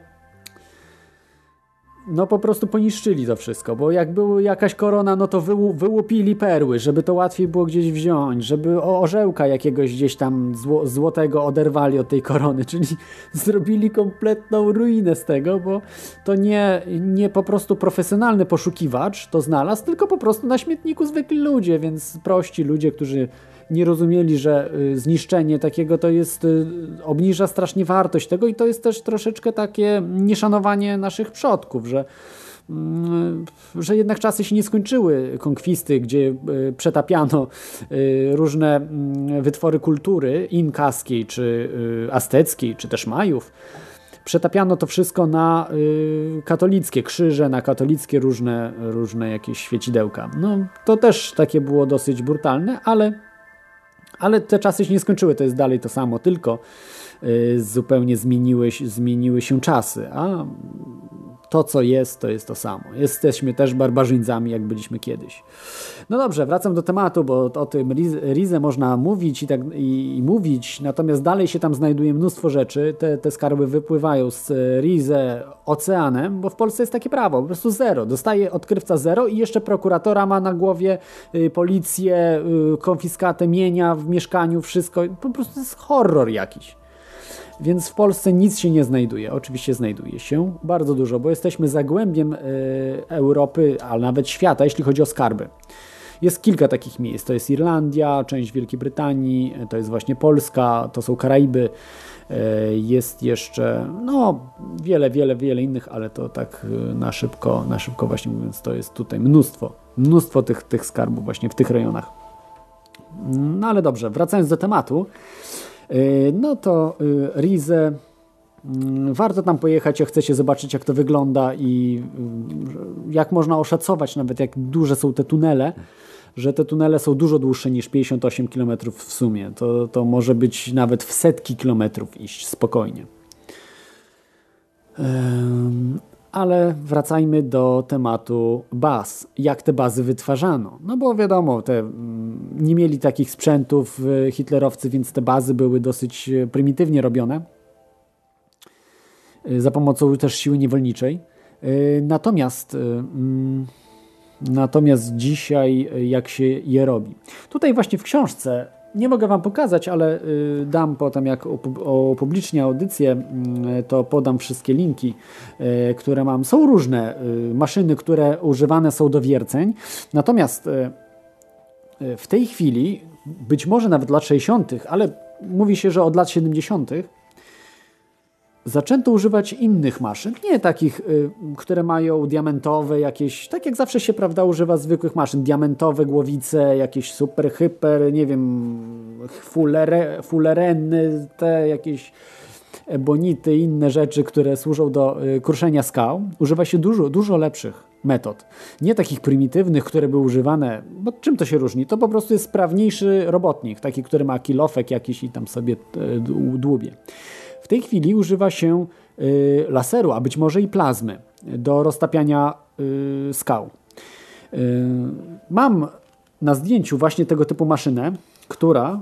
no po prostu poniszczyli to wszystko, bo jak była jakaś korona, no to wyłu, wyłupili perły, żeby to łatwiej było gdzieś wziąć, żeby orzełka jakiegoś gdzieś tam zło, złotego oderwali od tej korony, czyli zrobili kompletną ruinę z tego, bo to nie, nie po prostu profesjonalny poszukiwacz to znalazł, tylko po prostu na śmietniku zwykli ludzie, więc prości ludzie, którzy nie rozumieli, że y, zniszczenie takiego to jest, y, obniża strasznie wartość tego i to jest też troszeczkę takie nieszanowanie naszych przodków, że mm, że jednak czasy się nie skończyły konkwisty, gdzie y, przetapiano różne mm, wytwory kultury inkaskiej, czy azteckiej, czy też Majów. Przetapiano to wszystko na katolickie krzyże, na katolickie różne, różne jakieś świecidełka. No, to też takie było dosyć brutalne, ale Ale te czasy się nie skończyły, to jest dalej to samo, tylko y, zupełnie zmieniły, zmieniły się czasy, a to, co jest, to jest to samo. Jesteśmy też barbarzyńcami, jak byliśmy kiedyś. No dobrze, wracam do tematu, bo o tym Riz- Rize można mówić i, tak, i, i mówić, natomiast dalej się tam znajduje mnóstwo rzeczy. Te, te skarby wypływają z e, Rize oceanem, bo w Polsce jest takie prawo, po prostu zero. Dostaje odkrywca zero i jeszcze prokuratora ma na głowie y, policję, y, konfiskatę mienia w mieszkaniu, wszystko. Po prostu jest horror jakiś. Więc w Polsce nic się nie znajduje. Oczywiście znajduje się bardzo dużo, bo jesteśmy zagłębiem y, Europy, a nawet świata, jeśli chodzi o skarby. Jest kilka takich miejsc. To jest Irlandia, część Wielkiej Brytanii, to jest właśnie Polska, to są Karaiby. y, Jest jeszcze no, wiele, wiele, wiele innych, ale to tak na szybko, na szybko właśnie mówiąc, to jest tutaj mnóstwo, mnóstwo tych, tych skarbów właśnie w tych rejonach. No ale dobrze, wracając do tematu, no to y, Rize, mm, warto tam pojechać, jak chcecie zobaczyć, jak to wygląda i y, jak można oszacować nawet, jak duże są te tunele, że te tunele są dużo dłuższe niż 58 km w sumie. To, to może być nawet w setki kilometrów iść spokojnie. Ale wracajmy do tematu baz. Jak te bazy wytwarzano? No bo wiadomo, te, mm, nie mieli takich sprzętów y, hitlerowcy, więc te bazy były dosyć y, prymitywnie robione. Y, Za pomocą też siły niewolniczej. Natomiast, mm, natomiast dzisiaj jak się je robi? Tutaj właśnie w książce nie mogę Wam pokazać, ale y, dam potem, jak opu- opublicznię audycję, mm, to podam wszystkie linki, y, które mam. Są różne y, maszyny, które używane są do wierceń, natomiast w tej chwili, być może nawet lat 60., ale mówi się, że od lat 70., zaczęto używać innych maszyn, nie takich, y, które mają diamentowe jakieś, tak jak zawsze się, prawda, używa zwykłych maszyn, diamentowe głowice, jakieś super, hyper, nie wiem, fullereny, te jakieś ebonity, inne rzeczy, które służą do y, kruszenia skał. Używa się dużo, dużo lepszych metod. Nie takich prymitywnych, które były używane, bo czym to się różni? To po prostu jest sprawniejszy robotnik, taki, który ma kilofek jakiś i tam sobie y, dłubie. W tej chwili używa się y, laseru, a być może i plazmy do roztapiania y, skał. Y, Mam na zdjęciu właśnie tego typu maszynę, która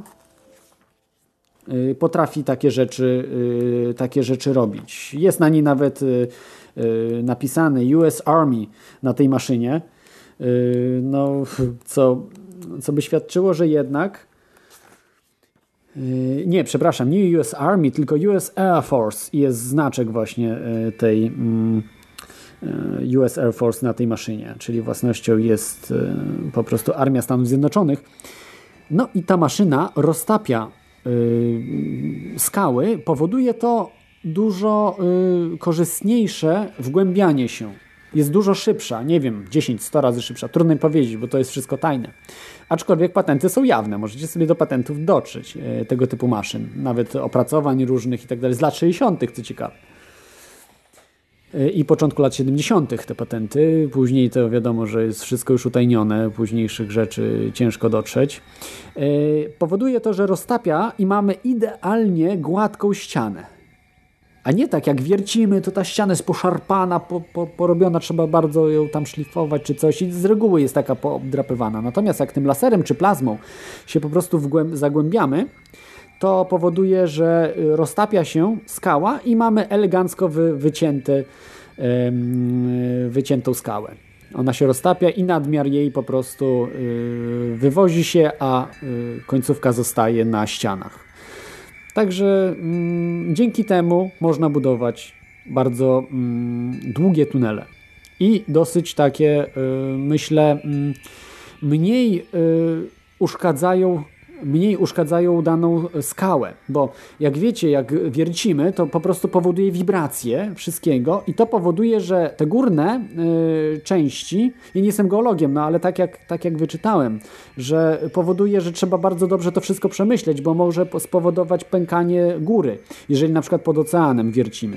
potrafi takie rzeczy, takie rzeczy robić. Jest na niej nawet y, y, napisane US Army na tej maszynie, no, co, co by świadczyło, że jednak Nie, przepraszam, nie US Army, tylko US Air Force jest znaczek właśnie yy, tej mm, yy, US Air Force na tej maszynie, czyli własnością jest po prostu Armia Stanów Zjednoczonych. No i ta maszyna roztapia skały, powoduje to dużo korzystniejsze wgłębianie się. Jest dużo szybsza, nie wiem, 10-100 razy szybsza, trudno mi powiedzieć, bo to jest wszystko tajne. Aczkolwiek patenty są jawne, możecie sobie do patentów dotrzeć e, tego typu maszyn, nawet opracowań różnych i tak dalej, z lat 60., co ciekawe. E, I początku lat 70. te patenty, później to wiadomo, że jest wszystko już utajnione, późniejszych rzeczy ciężko dotrzeć. E, Powoduje to, że roztapia i mamy idealnie gładką ścianę. A nie tak, jak wiercimy, to ta ściana jest poszarpana, po, po, porobiona, trzeba bardzo ją tam szlifować czy coś i z reguły jest taka poobdrapywana. Natomiast jak tym laserem czy plazmą się po prostu zagłębiamy, to powoduje, że y, roztapia się skała i mamy elegancko wy, wycięty, wyciętą skałę. Ona się roztapia i nadmiar jej po prostu y, wywozi się, a y, końcówka zostaje na ścianach. Także mm, dzięki temu można budować bardzo mm, długie tunele. I dosyć takie, y, myślę, mm, mniej y, uszkadzają mniej uszkadzają daną skałę, bo jak wiecie, jak wiercimy, to po prostu powoduje wibracje wszystkiego i to powoduje, że te górne y, części, ja nie jestem geologiem, no ale tak jak, tak jak wyczytałem, że powoduje, że trzeba bardzo dobrze to wszystko przemyśleć, bo może po- spowodować pękanie góry, jeżeli na przykład pod oceanem wiercimy.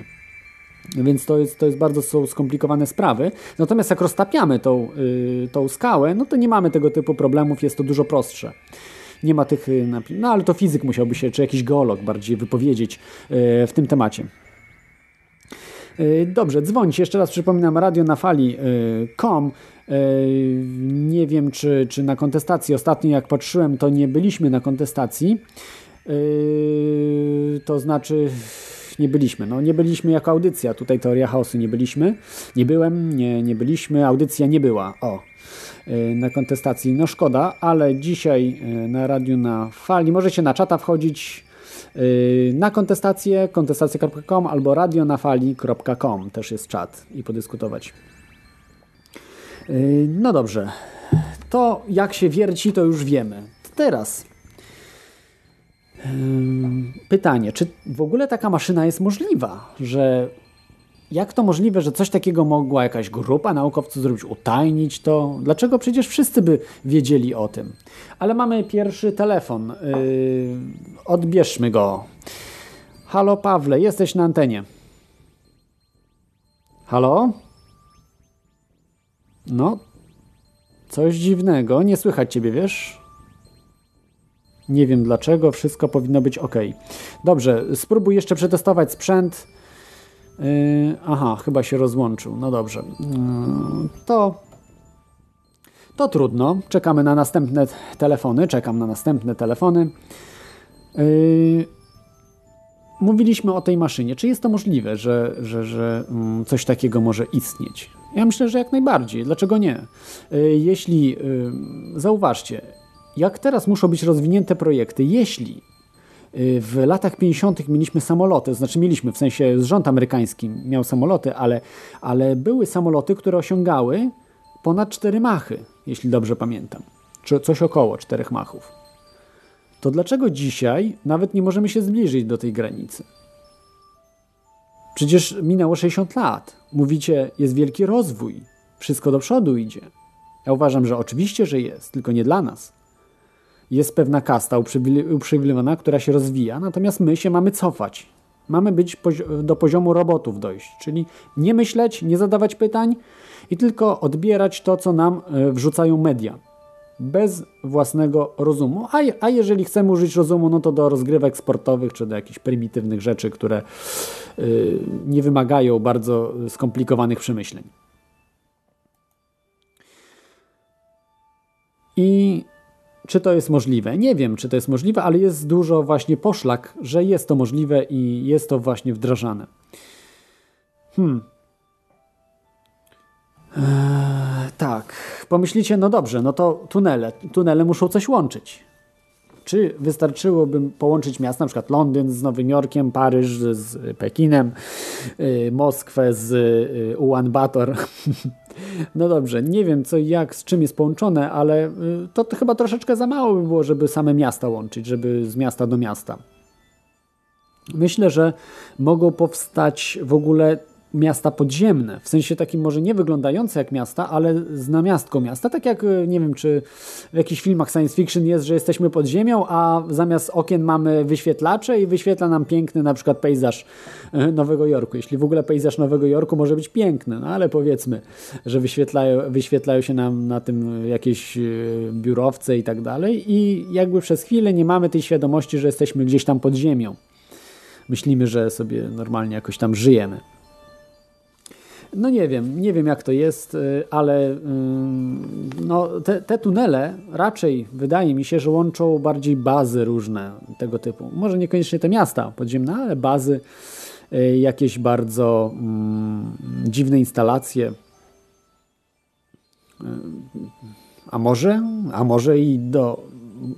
Więc to jest, to jest bardzo są skomplikowane sprawy. Natomiast jak roztapiamy tą, y, tą skałę, no to nie mamy tego typu problemów, jest to dużo prostsze. Nie ma tych y, No ale to fizyk musiałby się, czy jakiś geolog bardziej wypowiedzieć y, w tym temacie. Y, Dobrze, dzwońcie. Jeszcze raz przypominam, radio na fali.com. Nie wiem, czy, czy na kontestacji. Ostatnio, jak patrzyłem, to nie byliśmy na kontestacji. To znaczy, nie byliśmy. No, nie byliśmy jako audycja. Tutaj Teoria Chaosu nie byliśmy. Nie byłem, nie, nie byliśmy. Audycja nie była. O. y, Na kontestacji. No szkoda, ale dzisiaj y, na radiu na fali możecie na czata wchodzić y, na kontestację kontestacja.com albo radionafali.com też jest czat i podyskutować. No dobrze. To jak się wierci, to już wiemy. Teraz pytanie, czy w ogóle taka maszyna jest możliwa, że jak to możliwe, że coś takiego mogła jakaś grupa naukowców zrobić, utajnić to? Dlaczego przecież wszyscy by wiedzieli o tym? Ale mamy pierwszy telefon. Yy, odbierzmy go. Halo Pawle, jesteś na antenie. Halo? No, coś dziwnego. Nie słychać ciebie, wiesz? Nie wiem dlaczego, wszystko powinno być ok. Dobrze, spróbuj jeszcze przetestować sprzęt. Yy, aha, chyba się rozłączył. No dobrze. Yy, to. To trudno. Czekamy na następne telefony. Czekam na następne telefony. Yy, mówiliśmy o tej maszynie. Czy jest to możliwe, że, że, że mm, coś takiego może istnieć? Ja myślę, że jak najbardziej. Dlaczego nie? Jeśli, zauważcie, jak teraz muszą być rozwinięte projekty, jeśli y, w latach 50. mieliśmy samoloty, to znaczy mieliśmy, w sensie rząd amerykański miał samoloty, ale, ale były samoloty, które osiągały ponad 4 machy, jeśli dobrze pamiętam, czy coś około 4 machów. To dlaczego dzisiaj nawet nie możemy się zbliżyć do tej granicy? Przecież minęło 60 lat. Mówicie, jest wielki rozwój, wszystko do przodu idzie. Ja uważam, że oczywiście, że jest, tylko nie dla nas jest pewna kasta uprzywile- uprzywilejowana, która się rozwija, natomiast my się mamy cofać. Mamy być do poziomu robotów dojść, czyli nie myśleć, nie zadawać pytań i tylko odbierać to, co nam e, wrzucają media. Bez własnego rozumu. A, a jeżeli chcemy użyć rozumu, no to do rozgrywek sportowych czy do jakichś prymitywnych rzeczy, które y, nie wymagają bardzo skomplikowanych przemyśleń. I czy to jest możliwe? Nie wiem, czy to jest możliwe, ale jest dużo właśnie poszlak, że jest to możliwe i jest to właśnie wdrażane. Hmm. Eee, tak, pomyślicie, no dobrze, no to tunele. Tunele muszą coś łączyć. Czy wystarczyłoby połączyć miasta, na przykład Londyn z Nowym Jorkiem, Paryż z Pekinem, y, Moskwę z y, Ulan Bator? No dobrze, nie wiem co, jak, z czym jest połączone, ale y, to, chyba troszeczkę za mało by było, żeby same miasta łączyć, żeby z miasta do miasta. Myślę, że mogą powstać w ogóle miasta podziemne, w sensie takim może nie wyglądające jak miasta, ale z namiastką miasta, tak jak y, nie wiem, czy w jakichś filmach science fiction jest, że jesteśmy pod ziemią, a zamiast okien mamy wyświetlacze i wyświetla nam piękny na przykład pejzaż y, Nowego Jorku. Jeśli w ogóle pejzaż Nowego Jorku może być piękny, no ale powiedzmy, że wyświetlają, wyświetlają się nam na tym jakieś y, biurowce i tak dalej i jakby przez chwilę nie mamy tej świadomości, że jesteśmy gdzieś tam pod ziemią. Myślimy, że sobie normalnie jakoś tam żyjemy. No nie wiem, nie wiem jak to jest, y, ale ym, no, te, te tunele raczej wydaje mi się, że łączą bardziej bazy różne tego typu. Może niekoniecznie te miasta podziemne, ale bazy, y, jakieś bardzo mm, dziwne instalacje. Y, A może, a może i do,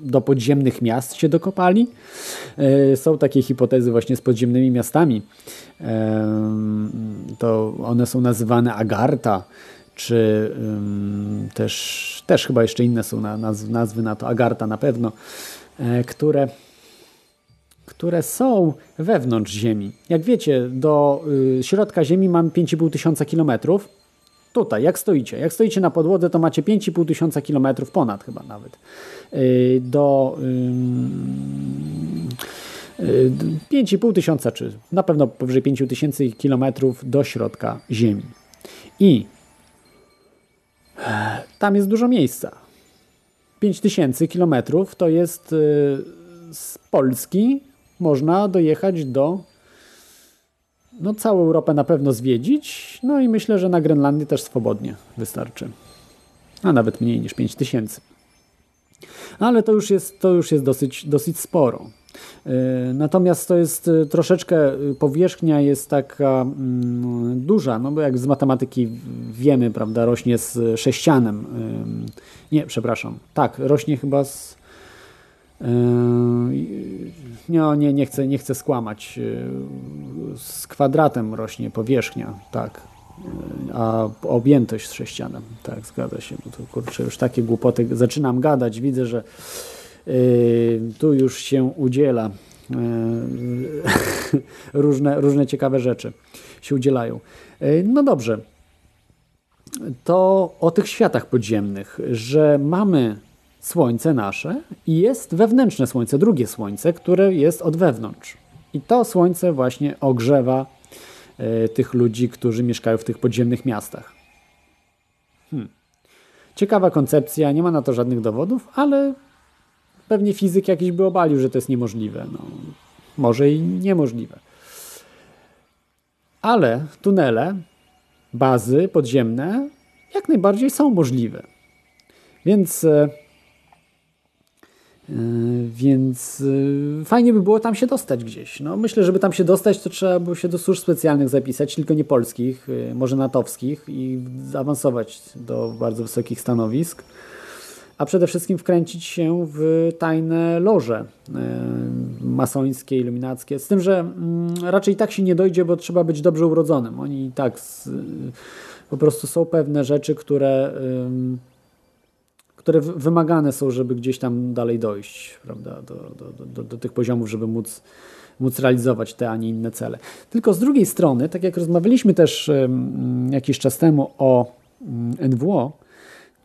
do podziemnych miast się dokopali? E, Są takie hipotezy właśnie z podziemnymi miastami. Em, To one są nazywane Agarta, czy też, też chyba jeszcze inne są na- nazw- nazwy na to, Agarta na pewno, e, które, które są wewnątrz Ziemi. Jak wiecie, do y, środka Ziemi mamy 5,5 tysiąca kilometrów. Tutaj, jak stoicie, jak stoicie na podłodze, to macie 5,5 tysiąca kilometrów, ponad chyba nawet, y, do ym, y, 5,5 tysiąca, czy na pewno powyżej 5 tysięcy kilometrów do środka Ziemi. I e, tam jest dużo miejsca. 5000 kilometrów to jest y, z Polski można dojechać do no całą Europę na pewno zwiedzić, no i myślę, że na Grenlandię też swobodnie wystarczy. A nawet mniej niż 5000. Ale to już jest, to już jest dosyć, dosyć sporo. Yy, Natomiast to jest y, troszeczkę, y, powierzchnia jest taka mm, duża, no bo jak z matematyki wiemy, prawda, rośnie z sześcianem. Nie, przepraszam. Tak, rośnie chyba z. yy, Nie, nie, nie, chcę, nie chcę skłamać. Yy, Z kwadratem rośnie powierzchnia, tak. Yy, A objętość sześcianem, tak, zgadza się. Bo to kurczę, już takie głupoty zaczynam gadać. Widzę, że yy, tu już się udziela. yy, różne, różne ciekawe rzeczy się udzielają. Yy, No dobrze. To o tych światach podziemnych, że mamy Słońce nasze i jest wewnętrzne Słońce, drugie Słońce, które jest od wewnątrz. I to Słońce właśnie ogrzewa e, tych ludzi, którzy mieszkają w tych podziemnych miastach. Hmm. Ciekawa koncepcja, nie ma na to żadnych dowodów, ale pewnie fizyk jakiś by obalił, że to jest niemożliwe. No, może i niemożliwe. Ale tunele, bazy podziemne jak najbardziej są możliwe. Więc e, Więc yy, fajnie by było tam się dostać gdzieś. No, myślę, żeby tam się dostać, to trzeba by się do służb specjalnych zapisać, tylko nie polskich, yy, może natowskich i zaawansować do bardzo wysokich stanowisk. A przede wszystkim wkręcić się w tajne loże yy, masońskie, iluminackie. Z tym, że mm, raczej tak się nie dojdzie, bo trzeba być dobrze urodzonym. Oni i tak po prostu są pewne rzeczy, które. Które wymagane są, żeby gdzieś tam dalej dojść prawda, do, do, do, do tych poziomów, żeby móc, móc realizować te, a nie inne cele. Tylko z drugiej strony, tak jak rozmawialiśmy też jakiś czas temu o mm, NWO,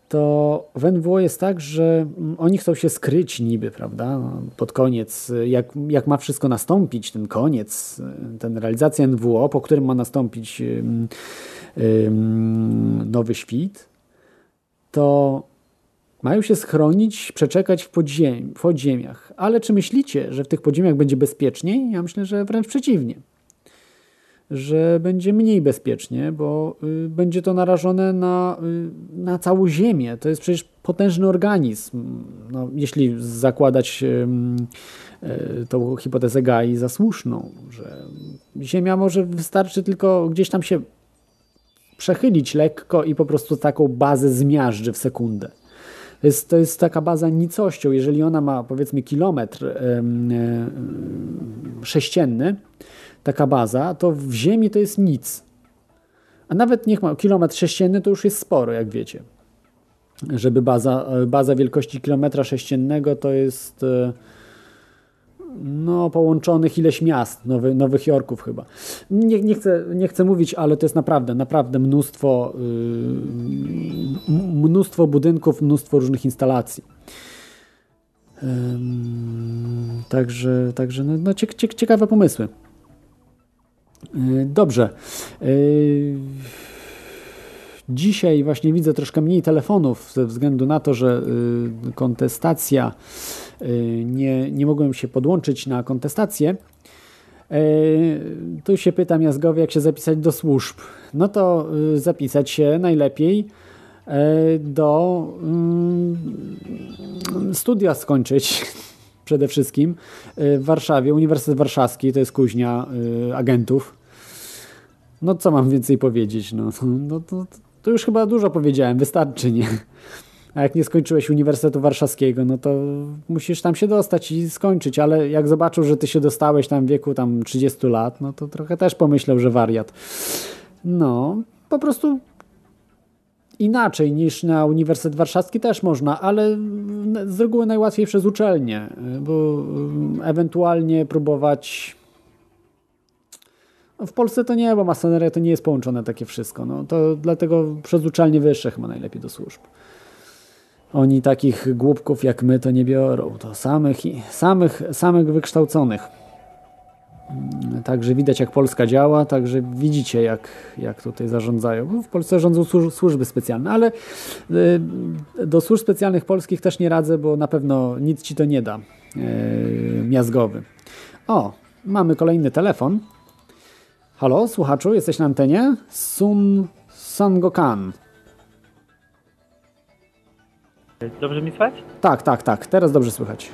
to w NWO jest tak, że mm, oni chcą się skryć niby, prawda, pod koniec, jak, jak ma wszystko nastąpić, ten koniec, ten realizacja NWO, po którym ma nastąpić nowy świt, to mają się schronić, przeczekać w, podziem, podziemiach. Ale czy myślicie, że w tych podziemiach będzie bezpieczniej? Ja myślę, że wręcz przeciwnie. Że będzie mniej bezpiecznie, bo y, będzie to narażone na, y, na całą Ziemię. To jest przecież potężny organizm. No, jeśli zakładać y, tą hipotezę Gai za słuszną, że Ziemia może wystarczy tylko gdzieś tam się przechylić lekko i po prostu taką bazę zmiażdży w sekundę. Jest, to jest taka baza nicością. Jeżeli ona ma powiedzmy kilometr sześcienny, taka baza, to w Ziemi to jest nic. A nawet niech ma kilometr sześcienny, to już jest sporo, jak wiecie. Żeby baza, baza wielkości kilometra sześciennego to jest e, no, połączonych ileś miast, Nowy, Nowych Jorków chyba. Nie, nie, chcę, nie chcę mówić, ale to jest naprawdę, naprawdę mnóstwo, yy, mnóstwo budynków, mnóstwo różnych instalacji. Ym, Także, także no, no ciek, ciek, ciekawe pomysły. Yy, Dobrze. Yy, Dzisiaj właśnie widzę troszkę mniej telefonów ze względu na to, że y, kontestacja, nie, nie mogłem się podłączyć na kontestację. Y, Tu się pyta Miazgowie, jak się zapisać do służb. No to y, zapisać się najlepiej y, do y, studia skończyć przede wszystkim y, w Warszawie, Uniwersytet Warszawski, to jest kuźnia y, agentów. No co mam więcej powiedzieć? No, no to, to już chyba dużo powiedziałem, wystarczy, nie? A jak nie skończyłeś Uniwersytetu Warszawskiego, no to musisz tam się dostać i skończyć, ale jak zobaczył, że ty się dostałeś tam w wieku tam 30 lat, no to trochę też pomyślał, że wariat. No, po prostu inaczej niż na Uniwersytet Warszawski też można, ale z reguły najłatwiej przez uczelnię, bo mm, ewentualnie próbować no w Polsce to nie, bo masoneria to nie jest połączone takie wszystko. No, to dlatego przez uczelnie wyższe chyba najlepiej do służb. Oni takich głupków jak my to nie biorą. To samych, samych, samych wykształconych. Mm, Także widać, jak Polska działa, także widzicie, jak, jak tutaj zarządzają. Bo w Polsce rządzą służ- służby specjalne, ale y, do służb specjalnych polskich też nie radzę, bo na pewno nic ci to nie da. y, Miazgowy. O, mamy kolejny telefon. Halo, słuchaczu, jesteś na antenie? Sun Sangokan. Dobrze mi słychać? Tak, tak, tak, teraz dobrze słychać.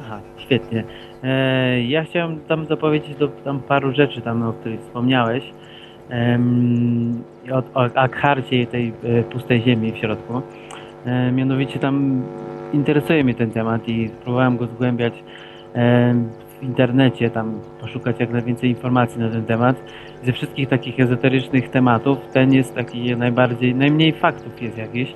Aha, świetnie. E, ja chciałem tam dopowiedzieć do tam paru rzeczy, tam, o których wspomniałeś. Em, o, o Akharcie tej e, pustej ziemi w środku. E, mianowicie tam interesuje mnie ten temat i próbowałem go zgłębiać em, w internecie, tam poszukać jak najwięcej informacji na ten temat. Ze wszystkich takich ezoterycznych tematów ten jest taki najbardziej, najmniej faktów jest jakieś.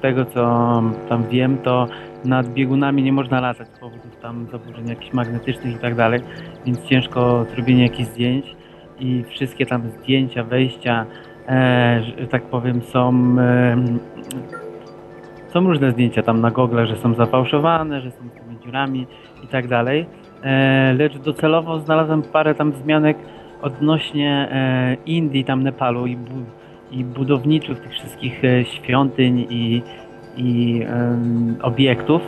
Z tego co tam wiem, to nad biegunami nie można latać z powodów tam zaburzeń jakichś magnetycznych i tak dalej, więc ciężko zrobienie jakichś zdjęć. I wszystkie tam zdjęcia, wejścia, e, że tak powiem, są e, są różne zdjęcia tam na Google, że są zafałszowane, że są z tymi dziurami i tak dalej, e, lecz docelowo znalazłem parę tam wzmianek odnośnie e, Indii, tam Nepalu i, i budowniczych tych wszystkich e, świątyń i, i em, obiektów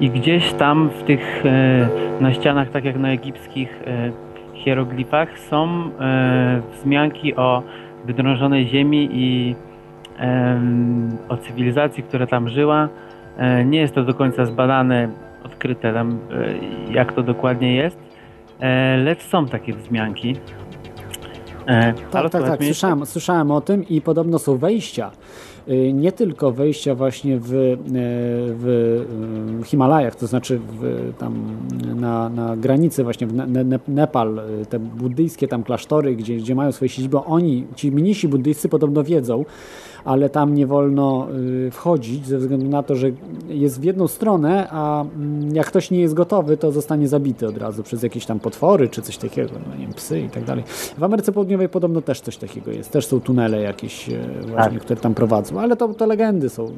i gdzieś tam w tych e, na ścianach, tak jak na egipskich e, hieroglifach są wzmianki o wydrążonej ziemi i o cywilizacji, która tam żyła. Nie jest to do końca zbadane, odkryte tam, jak to dokładnie jest, lecz są takie wzmianki. E, Tak, tak, tak. Słyszałem, słyszałem o tym i podobno są wejścia. Y, Nie tylko wejścia właśnie w, y, w y, Himalajach, to znaczy w, tam na, na granicy właśnie w ne, ne, Nepal, te buddyjskie tam klasztory, gdzie, gdzie mają swoje siedziby, oni, ci mnisi buddyjscy podobno wiedzą, ale tam nie wolno y, wchodzić ze względu na to, że jest w jedną stronę, a mm, jak ktoś nie jest gotowy, to zostanie zabity od razu przez jakieś tam potwory czy coś takiego, no nie wiem, psy i tak dalej. W Ameryce Południowej podobno też coś takiego jest. Też są tunele jakieś e, właśnie, które tam prowadzą, ale to, to legendy są.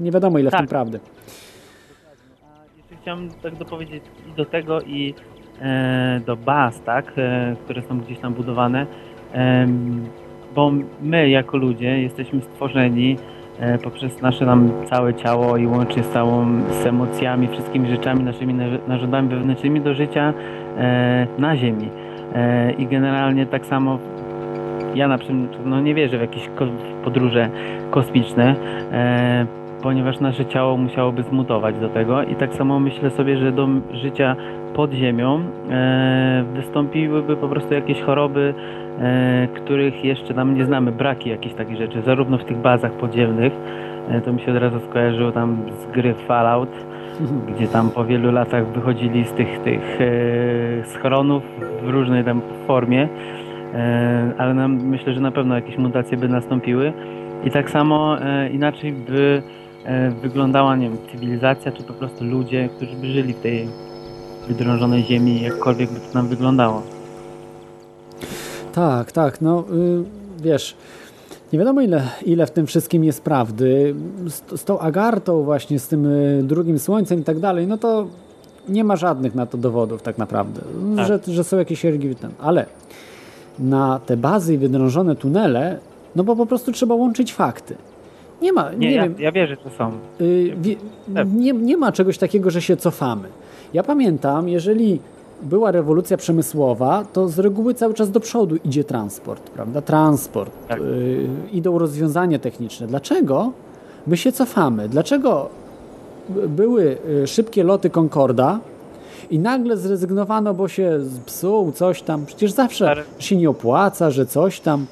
Nie wiadomo ile w Tak. tym prawdy. Jeszcze chciałem tak dopowiedzieć i do tego i e, do baz, tak, e, które są gdzieś tam budowane, em, bo my jako ludzie jesteśmy stworzeni e, poprzez nasze nam całe ciało i łącznie z całą, z emocjami, wszystkimi rzeczami, naszymi narz- narządami wewnętrznymi do życia e, na ziemi. E, I generalnie tak samo ja na przykład no nie wierzę w jakieś podróże kosmiczne, ponieważ nasze ciało musiałoby zmutować do tego i tak samo myślę sobie, że do życia pod ziemią wystąpiłyby po prostu jakieś choroby, których jeszcze nam nie znamy, braki jakichś takich rzeczy, zarówno w tych bazach podziemnych, e, to mi się od razu skojarzyło tam z gry Fallout, gdzie tam po wielu latach wychodzili z tych, tych e, schronów w różnej tam formie, e, ale nam, myślę, że na pewno jakieś mutacje by nastąpiły. I tak samo e, inaczej by e, wyglądała, nie wiem, cywilizacja, czy po prostu ludzie, którzy by żyli w tej wydrążonej ziemi, jakkolwiek by to nam wyglądało. Tak, tak, no y, wiesz, nie wiadomo ile, ile w tym wszystkim jest prawdy. Z, z tą Agartą właśnie, z tym y, drugim słońcem i tak dalej, no to nie ma żadnych na to dowodów tak naprawdę, Tak. że, że są jakieś tam. Ale na te bazy i wydrążone tunele, no bo po prostu trzeba łączyć fakty. Nie ma, nie, Nie, ja, wiem, ja wierzę, że są. Y, wie, nie, nie ma czegoś takiego, że się cofamy. Ja pamiętam, jeżeli była rewolucja przemysłowa, to z reguły cały czas do przodu idzie transport, prawda? Transport, Tak. y, idą rozwiązania techniczne. Dlaczego my się cofamy? Dlaczego były y, szybkie loty Concorda i nagle zrezygnowano, bo się psuł coś tam? Przecież zawsze się nie opłaca, że coś tam.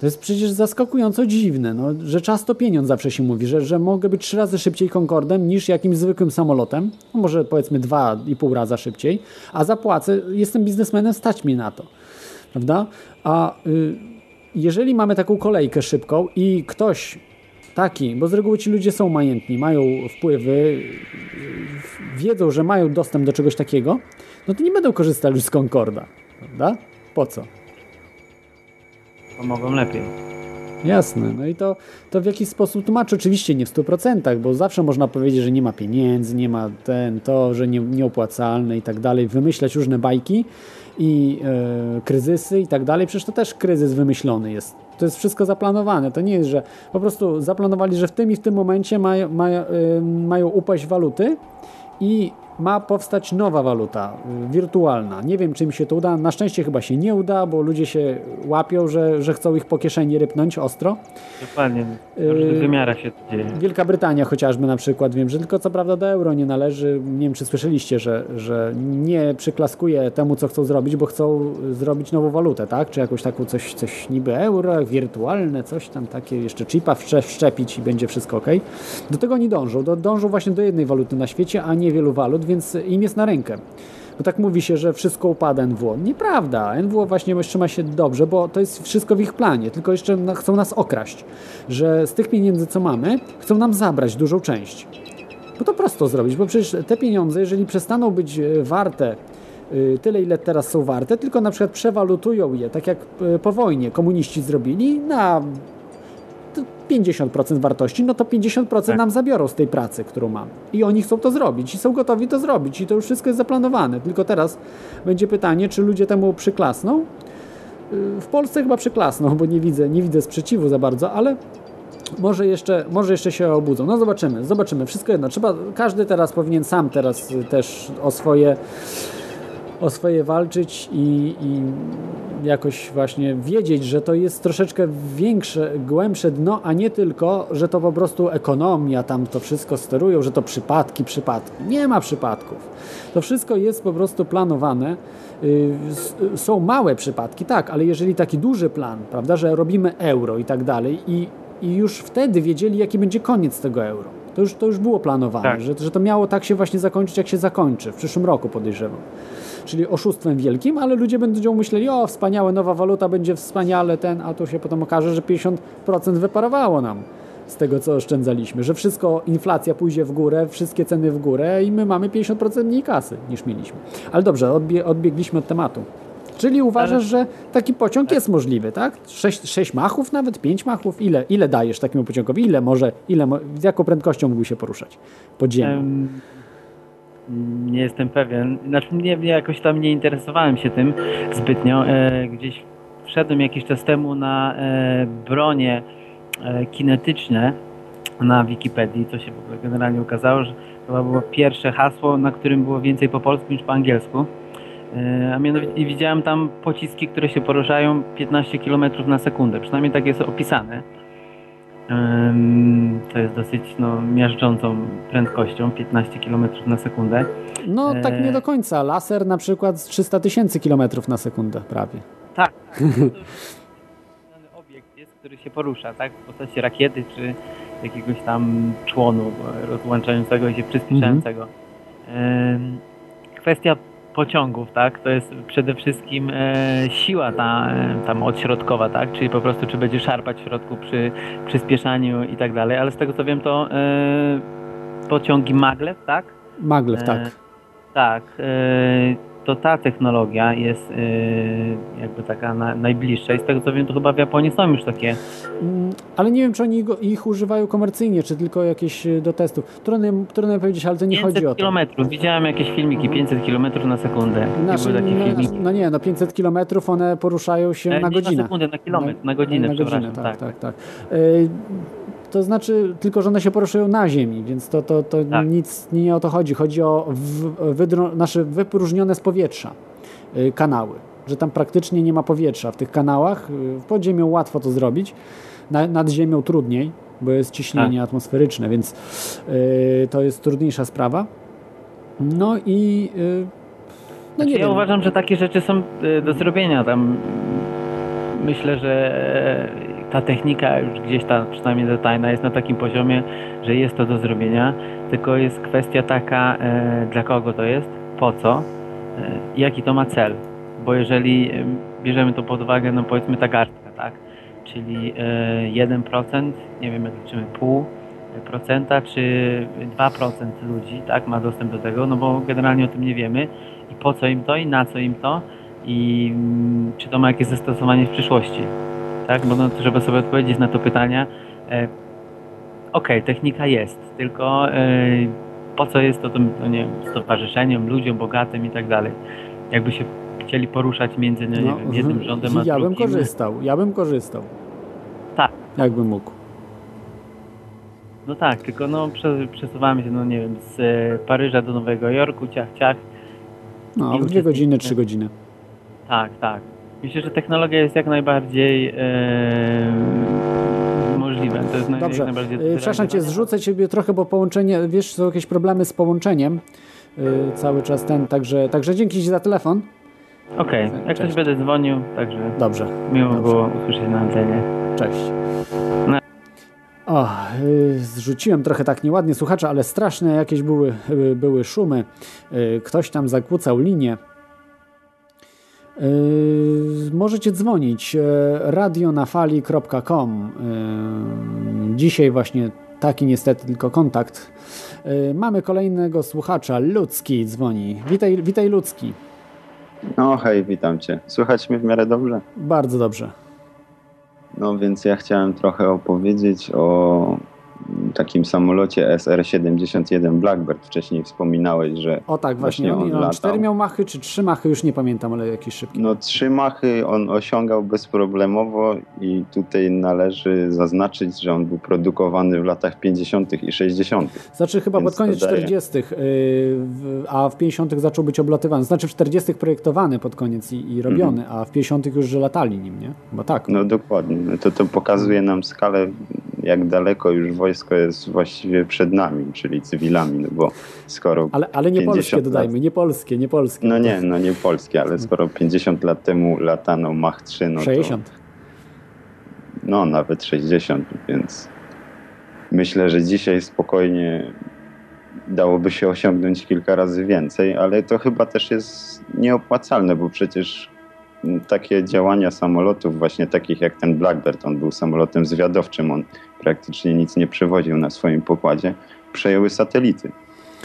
To jest przecież zaskakująco dziwne, no, że czas to pieniądz zawsze się mówi, że, że mogę być trzy razy szybciej Concordem niż jakimś zwykłym samolotem, no może powiedzmy dwa i pół raza szybciej, a zapłacę, jestem biznesmenem, stać mi na to, prawda? A y, jeżeli mamy taką kolejkę szybką i ktoś taki, bo z reguły ci ludzie są majętni, mają wpływy, wiedzą, że mają dostęp do czegoś takiego, no to nie będą korzystali już z Concorda, prawda? Po co? To mogą lepiej. Jasne, no i to, to w jakiś sposób tłumaczy, oczywiście nie w 100%, bo zawsze można powiedzieć, że nie ma pieniędzy, nie ma ten, to, że nie, nieopłacalne i tak dalej, wymyślać różne bajki i e, kryzysy i tak dalej, przecież to też kryzys wymyślony jest. To jest wszystko zaplanowane, to nie jest, że po prostu zaplanowali, że w tym i w tym momencie mają, mają, y, mają upaść waluty i ma powstać nowa waluta, y, wirtualna. Nie wiem, czy im się to uda. Na szczęście chyba się nie uda, bo ludzie się łapią, że, że chcą ich po kieszeni rypnąć ostro. Dokładnie. W różnych Yy, wymiarach się to dzieje. Wielka Brytania chociażby na przykład, wiem, że tylko co prawda do euro nie należy. Nie wiem, czy słyszeliście, że, że nie przyklaskuje temu, co chcą zrobić, bo chcą zrobić nową walutę, tak? Czy jakąś taką coś, coś niby euro, wirtualne, coś tam takie, jeszcze chipa wszcze- wszczepić i będzie wszystko ok. Do tego oni dążą. Do, dążą właśnie do jednej waluty na świecie, a nie wielu walut, więc im jest na rękę. Bo tak mówi się, że wszystko upada NWO. Nieprawda. NWO właśnie trzyma się dobrze, bo to jest wszystko w ich planie, tylko jeszcze chcą nas okraść. Że z tych pieniędzy, co mamy, chcą nam zabrać dużą część. Bo to prosto zrobić, bo przecież te pieniądze, jeżeli przestaną być e, warte e, tyle, ile teraz są warte, tylko na przykład przewalutują je, tak jak e, po wojnie komuniści zrobili, na 50% wartości, no to 50% Tak. nam zabiorą z tej pracy, którą mamy. I oni chcą to zrobić i są gotowi to zrobić i to już wszystko jest zaplanowane. Tylko teraz będzie pytanie, czy ludzie temu przyklasną? Yy, W Polsce chyba przyklasną, bo nie widzę, nie widzę sprzeciwu za bardzo, ale może jeszcze, może jeszcze się obudzą. No zobaczymy, zobaczymy. Wszystko jedno. Trzeba, każdy teraz powinien sam teraz y, też o swoje o swoje walczyć i, i jakoś właśnie wiedzieć, że to jest troszeczkę większe, głębsze dno, a nie tylko, że to po prostu ekonomia tam to wszystko sterują, że to przypadki, przypadki. Nie ma przypadków. To wszystko jest po prostu planowane. Y, Są małe przypadki, tak, ale jeżeli taki duży plan, prawda, że robimy euro i tak dalej i, i już wtedy wiedzieli, jaki będzie koniec tego euro. To już, to już było planowane, Tak. że, że to miało tak się właśnie zakończyć, jak się zakończy. W przyszłym roku podejrzewam czyli oszustwem wielkim, ale ludzie będą myśleli, o wspaniałe, nowa waluta, będzie wspaniale ten, a to się potem okaże, że 50% wyparowało nam z tego, co oszczędzaliśmy, że wszystko, inflacja pójdzie w górę, wszystkie ceny w górę i my mamy 50% mniej kasy niż mieliśmy. Ale dobrze, odbie odbiegliśmy od tematu. Czyli uważasz, że taki pociąg jest możliwy, tak? Sześć, sześć machów nawet, pięć machów? Ile, ile dajesz takiemu pociągowi? Ile może, ile, z jaką prędkością mógł się poruszać pod ziemią? Em, nie jestem pewien. Znaczy nie, jakoś tam nie interesowałem się tym zbytnio. E, gdzieś wszedłem jakiś czas temu na e, bronie e, kinetyczne na Wikipedii, co się w ogóle generalnie ukazało, że chyba było pierwsze hasło, na którym było więcej po polsku niż po angielsku. E, A mianowicie widziałem tam pociski, które się poruszają 15 km na sekundę. Przynajmniej tak jest opisane. To jest dosyć no, miażdżącą prędkością 15 km na sekundę. No tak e, nie do końca. Laser na przykład z 300 tysięcy kilometrów na sekundę prawie. Tak. Znany obiekt jest, który się porusza, tak? W postaci rakiety czy jakiegoś tam członu rozłączającego i się przyspieszającego. Em, Kwestia pociągów, tak? To jest przede wszystkim e, siła ta e, tam odśrodkowa, tak? Czyli po prostu czy będzie szarpać w środku przy przyspieszaniu i tak dalej, ale z tego co wiem to e, pociągi maglev, tak? Maglev, E, tak. Tak, e, to ta technologia jest e, jakby taka na, najbliższa i z tego co wiem to chyba w Japonii są już takie Mm, Ale nie wiem, czy oni ich używają komercyjnie, czy tylko jakieś e, do testów. Trudno, trudno powiedzieć, ale to nie 500 chodzi o to. kilometrów. Widziałem jakieś filmiki 500 kilometrów na sekundę. Znaczy, takie no, filmiki. no nie, no 500 kilometrów one poruszają się E, na godzinę. na sekundę, na kilometr, na godzinę, na godzinę przepraszam. tak, tak, tak. To znaczy, tylko że one się poruszają na ziemi, więc to, to, to Tak. nic nie o to chodzi. Chodzi o w, nasze wypróżnione z powietrza y, kanały. Że tam praktycznie nie ma powietrza w tych kanałach. Y, Pod ziemią łatwo to zrobić, na, nad ziemią trudniej, bo jest ciśnienie Tak. atmosferyczne, więc y, to jest trudniejsza sprawa. No i y, no Znaczy, nie ja wiem. uważam, że takie rzeczy są e, do zrobienia. Tam myślę, że ta technika już gdzieś ta przynajmniej detajna jest na takim poziomie, że jest to do zrobienia. Tylko jest kwestia taka, e, dla kogo to jest, po co, e, jaki to ma cel. Bo jeżeli e, bierzemy to pod uwagę, no powiedzmy ta garstka, tak? Czyli e, 1%, nie wiem jak liczymy, pół procenta czy 2% ludzi tak ma dostęp do tego, no bo generalnie o tym nie wiemy i po co im to i na co im to i mm, czy to ma jakieś zastosowanie w przyszłości. Tak? Bo no, trzeba sobie odpowiedzieć na to pytanie. E, Okej, technika jest, tylko e, po co jest to tym, no nie stowarzyszeniom, ludziom bogatym i tak dalej. Jakby się chcieli poruszać między no, nie wiem, jednym rządem a ja bym drugim. korzystał, ja bym korzystał. Tak. Jakbym mógł. No tak, tylko no prze, przesuwamy się, no nie wiem, z e, Paryża do Nowego Jorku, ciach, ciach. No, dwie godziny, trzy godziny. Tak, tak. Myślę, że technologia jest jak najbardziej e, możliwa. To jest Dobrze, jak najbardziej y, przepraszam cię, zrzucę ciebie trochę, bo połączenie, wiesz, są jakieś problemy z połączeniem. y, Cały czas ten, także, także dzięki Ci za telefon. Okej, jak Cześć. coś będę dzwonił, także Dobrze, miło Dobrze. było usłyszeć na antenie. cześć. No. O, y, zrzuciłem trochę tak nieładnie słuchacza, ale straszne jakieś były, były szumy. Ktoś tam zakłócał linię. Y, Możecie dzwonić y, radionafali.com. Y, Dzisiaj właśnie taki niestety tylko kontakt. Y, Mamy kolejnego słuchacza. Ludzki dzwoni. Witaj, witaj Ludzki. No hej, witam cię. Słychać mnie w miarę dobrze? Bardzo dobrze. No więc ja chciałem trochę opowiedzieć o takim samolocie SR-71 Blackbird. Wcześniej wspominałeś, że O tak, właśnie. Właśnie On, on cztery miał machy, czy trzy machy, już nie pamiętam, ale jakiś szybki. no trzy machy on osiągał bezproblemowo i tutaj należy zaznaczyć, że on był produkowany w latach 50. i 60. Znaczy chyba Więc pod koniec to daje. 40., yy, w- a w 50. zaczął być oblatywany. Znaczy w 40. projektowany pod koniec i, i robiony, a w 50. już że latali nim, nie? Bo tak. Mhm. No dokładnie. To, to pokazuje nam skalę, jak daleko już wojsko jest właściwie przed nami, czyli cywilami, no bo skoro ale, ale nie 50 polskie lat- dodajmy, nie polskie, nie polskie. No nie, no nie polskie, ale skoro 50 lat temu latano Mach 3, no 60. to no nawet 60, więc myślę, że dzisiaj spokojnie dałoby się osiągnąć kilka razy więcej, ale to chyba też jest nieopłacalne, bo przecież takie działania samolotów, właśnie takich jak ten Blackbird, on był samolotem zwiadowczym, on praktycznie nic nie przewoził na swoim pokładzie, przejęły satelity,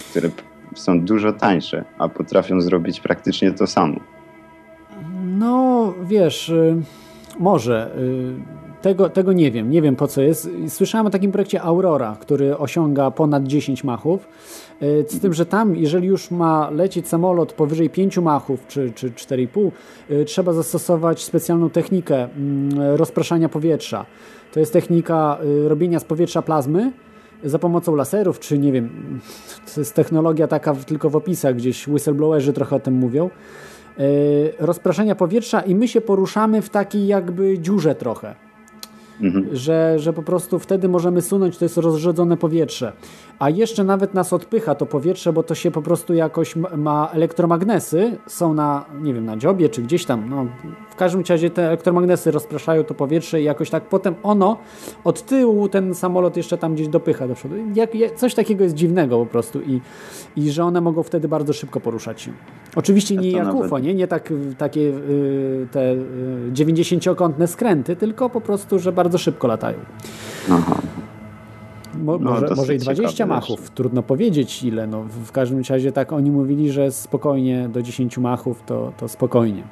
które są dużo tańsze, a potrafią zrobić praktycznie to samo. No, wiesz, y, może. Tego, tego nie wiem, nie wiem po co jest. Słyszałem o takim projekcie Aurora, który osiąga ponad 10 machów. Y, Z tym, że tam, jeżeli już ma lecieć samolot powyżej 5 machów czy, czy 4,5, y, trzeba zastosować specjalną technikę mm, rozpraszania powietrza. To jest technika y, robienia z powietrza plazmy za pomocą laserów, czy nie wiem, to jest technologia taka tylko w opisach, gdzieś whistleblowerzy trochę o tym mówią. Rozpraszania powietrza i my się poruszamy w takiej jakby dziurze trochę Mhm. że, że po prostu wtedy możemy sunąć, to jest rozrzedzone powietrze. A jeszcze nawet nas odpycha to powietrze, bo to się po prostu jakoś ma elektromagnesy, są na, nie wiem, na dziobie czy gdzieś tam. No, w każdym razie te elektromagnesy rozpraszają to powietrze i jakoś tak potem ono od tyłu ten samolot jeszcze tam gdzieś dopycha do przodu. Jak, coś takiego jest dziwnego po prostu i, i że one mogą wtedy bardzo szybko poruszać się. Oczywiście nie jak UFO, nie, nie tak takie y, te y, 90-kątne skręty, tylko po prostu, że bardzo szybko latają. Aha. Mo, No, może, może i 20 ciekawe machów, trudno powiedzieć ile. No, w każdym razie tak oni mówili, że spokojnie do 10 machów to, to spokojnie.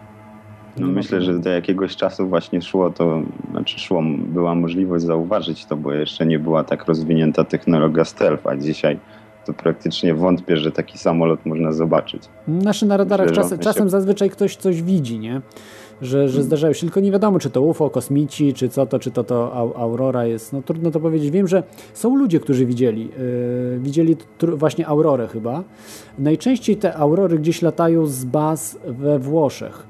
No ma myślę, że do jakiegoś czasu właśnie szło to, znaczy szło, była możliwość zauważyć to, bo jeszcze nie była tak rozwinięta technologia stealth, a dzisiaj to praktycznie wątpię, że taki samolot można zobaczyć. Znaczy na radarach czas, czasem się- zazwyczaj ktoś coś widzi, nie? Że, że zdarzają się, tylko nie wiadomo, czy to UFO, kosmici, czy co to, czy to, to au- Aurora jest. No trudno to powiedzieć. Wiem, że są ludzie, którzy widzieli. Yy, widzieli właśnie Aurorę chyba. Najczęściej te Aurory gdzieś latają z baz we Włoszech.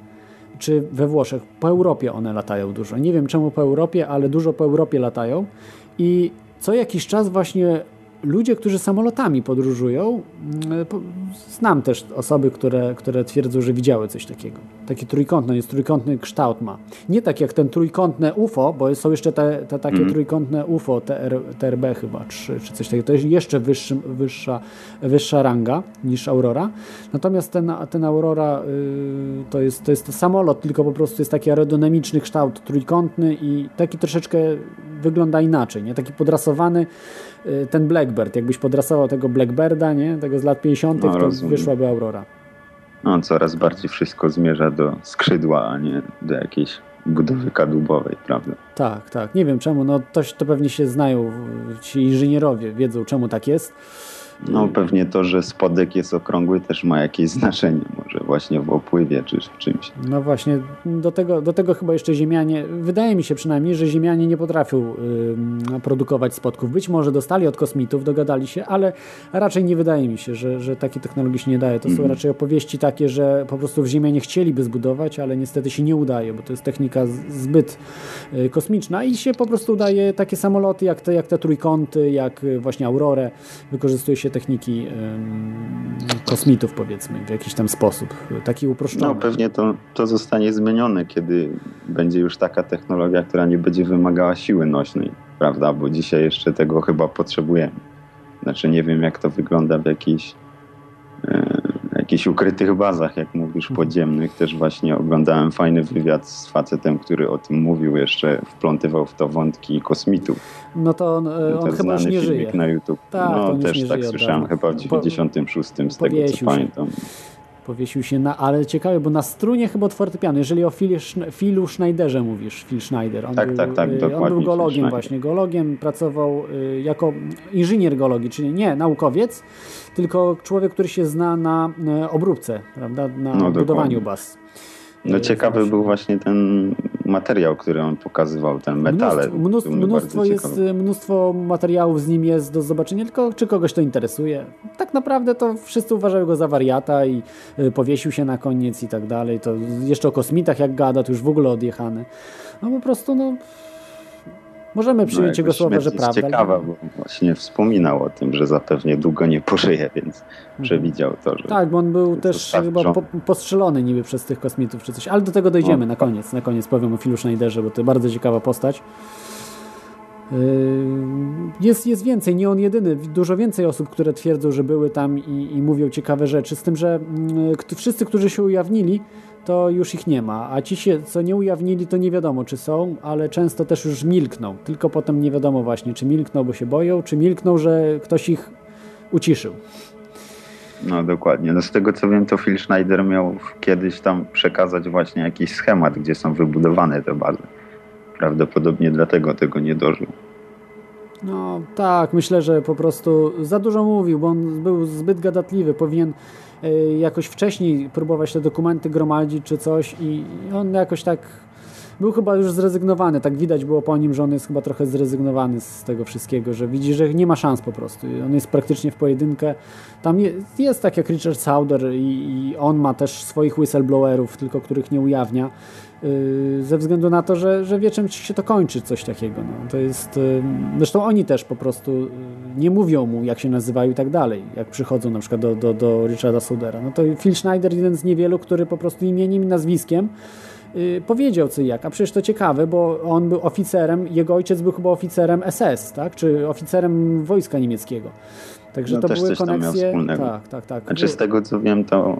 Czy we Włoszech. Po Europie one latają dużo. Nie wiem czemu po Europie, ale dużo po Europie latają. I co jakiś czas właśnie ludzie, którzy samolotami podróżują, mm, po- znam też osoby, które, które twierdzą, że widziały coś takiego. Taki trójkątny, jest trójkątny kształt ma. Nie tak jak ten trójkątne UFO, bo są jeszcze te, te takie trójkątne UFO, TR, TRB chyba, czy, czy coś takiego. To jest jeszcze wyższy, wyższa, wyższa ranga niż Aurora. Natomiast ten, ten Aurora y, to, jest, to jest samolot, tylko po prostu jest taki aerodynamiczny kształt trójkątny i taki troszeczkę wygląda inaczej, nie? Taki podrasowany ten Blackbird. Jakbyś podrasował tego Blackbirda, nie? Tego z lat 50., No, to rozumiem. wyszłaby Aurora. No, coraz bardziej wszystko zmierza do skrzydła, a nie do jakiejś budowy kadłubowej, prawda? Tak, tak. Nie wiem czemu. No to, to pewnie się znają ci inżynierowie, wiedzą czemu tak jest. No pewnie to, że spodek jest okrągły też ma jakieś znaczenie, może właśnie w opływie czy w czymś. No właśnie, do tego, do tego chyba jeszcze Ziemianie, wydaje mi się przynajmniej, że Ziemianie nie potrafią y, produkować spodków. Być może dostali od kosmitów, dogadali się, ale raczej nie wydaje mi się, że, że takie technologie się nie daje. To są Mhm. raczej opowieści takie, że po prostu w Ziemianie chcieliby zbudować, ale niestety się nie udaje, bo to jest technika zbyt y, kosmiczna i się po prostu udaje takie samoloty jak te, jak te trójkąty, jak y, właśnie Aurorę. Wykorzystuje się techniki kosmitów powiedzmy w jakiś tam sposób, taki uproszczony. No pewnie to, to zostanie zmienione, kiedy będzie już taka technologia, która nie będzie wymagała siły nośnej, prawda? Bo dzisiaj jeszcze tego chyba potrzebujemy. Znaczy nie wiem jak to wygląda w jakichś e, jakichś ukrytych bazach, jak mówisz, podziemnych. Też właśnie oglądałem fajny wywiad z facetem, który o tym mówił, jeszcze wplątywał w to wątki kosmitów. No to on, To on jest chyba już znany nie filmik żyje. na YouTube. Tak, to no już też tak żyje słyszałem, dawna. chyba w Po- 96 z tego co pamiętam. Powiesił się na, ale ciekawe, bo na strunie chyba od fortepianu. Jeżeli o Phil, Philu Schneiderze mówisz, Phil Schneider. On Tak, był, tak, tak, y, On dokładnie, był geologiem właśnie. Geologiem pracował y, jako inżynier geologii, czyli nie naukowiec, tylko człowiek, który się zna na y, obróbce, prawda, na No, dokładnie. budowaniu baz. No ciekawy był właśnie ten materiał, który on pokazywał, ten metale. Mnóstwo, mnóstwo, jest, mnóstwo materiałów z nim jest do zobaczenia, tylko czy kogoś to interesuje. Tak naprawdę to wszyscy uważają go za wariata i y, powiesił się na koniec i tak dalej. To jeszcze o kosmitach jak gada, to już w ogóle odjechany. No po prostu no... Możemy przyjąć jego jakoś słowa, że śmierć jest prawda. ciekawa, bo właśnie wspominał o tym, że zapewnie długo nie pożyje, więc przewidział to, że Tak, bo on był też chyba po, postrzelony niby przez tych kosmitów czy coś, ale do tego dojdziemy O. na koniec. Na koniec powiem o Philu Schneiderze, bo to bardzo ciekawa postać. Yy, Jest, jest więcej, nie on jedyny, dużo więcej osób, które twierdzą, że były tam i, i mówią ciekawe rzeczy, z tym, że mm, wszyscy, którzy się ujawnili, to już ich nie ma, a ci się, co nie ujawnili, to nie wiadomo, czy są, ale często też już milkną, tylko potem nie wiadomo właśnie, czy milkną, bo się boją, czy milkną, że ktoś ich uciszył. no dokładnie. No z tego co wiem, to Phil Schneider miał kiedyś tam przekazać właśnie jakiś schemat, gdzie są wybudowane te bazy. Prawdopodobnie dlatego tego nie dożył. No tak, myślę, że po prostu za dużo mówił, bo on był zbyt gadatliwy. Powinien y, jakoś wcześniej próbować te dokumenty gromadzić czy coś i on jakoś tak był chyba już zrezygnowany. Tak widać było po nim, że on jest chyba trochę zrezygnowany z tego wszystkiego, że widzi, że nie ma szans po prostu. On jest praktycznie w pojedynkę. Tam je, jest tak jak Richard Sauder i, i on ma też swoich whistleblowerów, tylko których nie ujawnia. Yy, ze względu na to, że, że wie czym się to kończy, coś takiego. No. To jest, yy, zresztą oni też po prostu yy, nie mówią mu, jak się nazywają i tak dalej, jak przychodzą na przykład do, do, do Richarda Soudera. No to Phil Schneider, jeden z niewielu, który po prostu imieniem i nazwiskiem powiedział co i jak. A przecież to ciekawe, bo on był oficerem, jego ojciec był chyba oficerem SS, tak? czy oficerem wojska niemieckiego. Także No to też były coś tam miał wspólnego. Tak, tak, tak. Znaczy z tego co wiem, to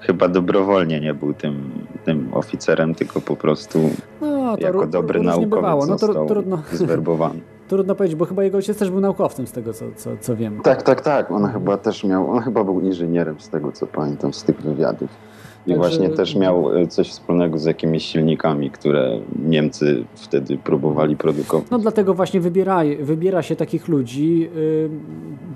chyba dobrowolnie nie był tym, tym oficerem, tylko po prostu no, to jako dobry naukowiec. No to trudno. zwerbowany. Trudno powiedzieć, bo chyba jego ojciec też był naukowcem z tego, co, co, co wiem. Tak, tak, tak. On chyba też miał, on chyba był inżynierem z tego co pamiętam z tych wywiadów. I właśnie też miał e, coś wspólnego z jakimiś silnikami, które Niemcy wtedy próbowali produkować. No dlatego właśnie wybiera, wybiera się takich ludzi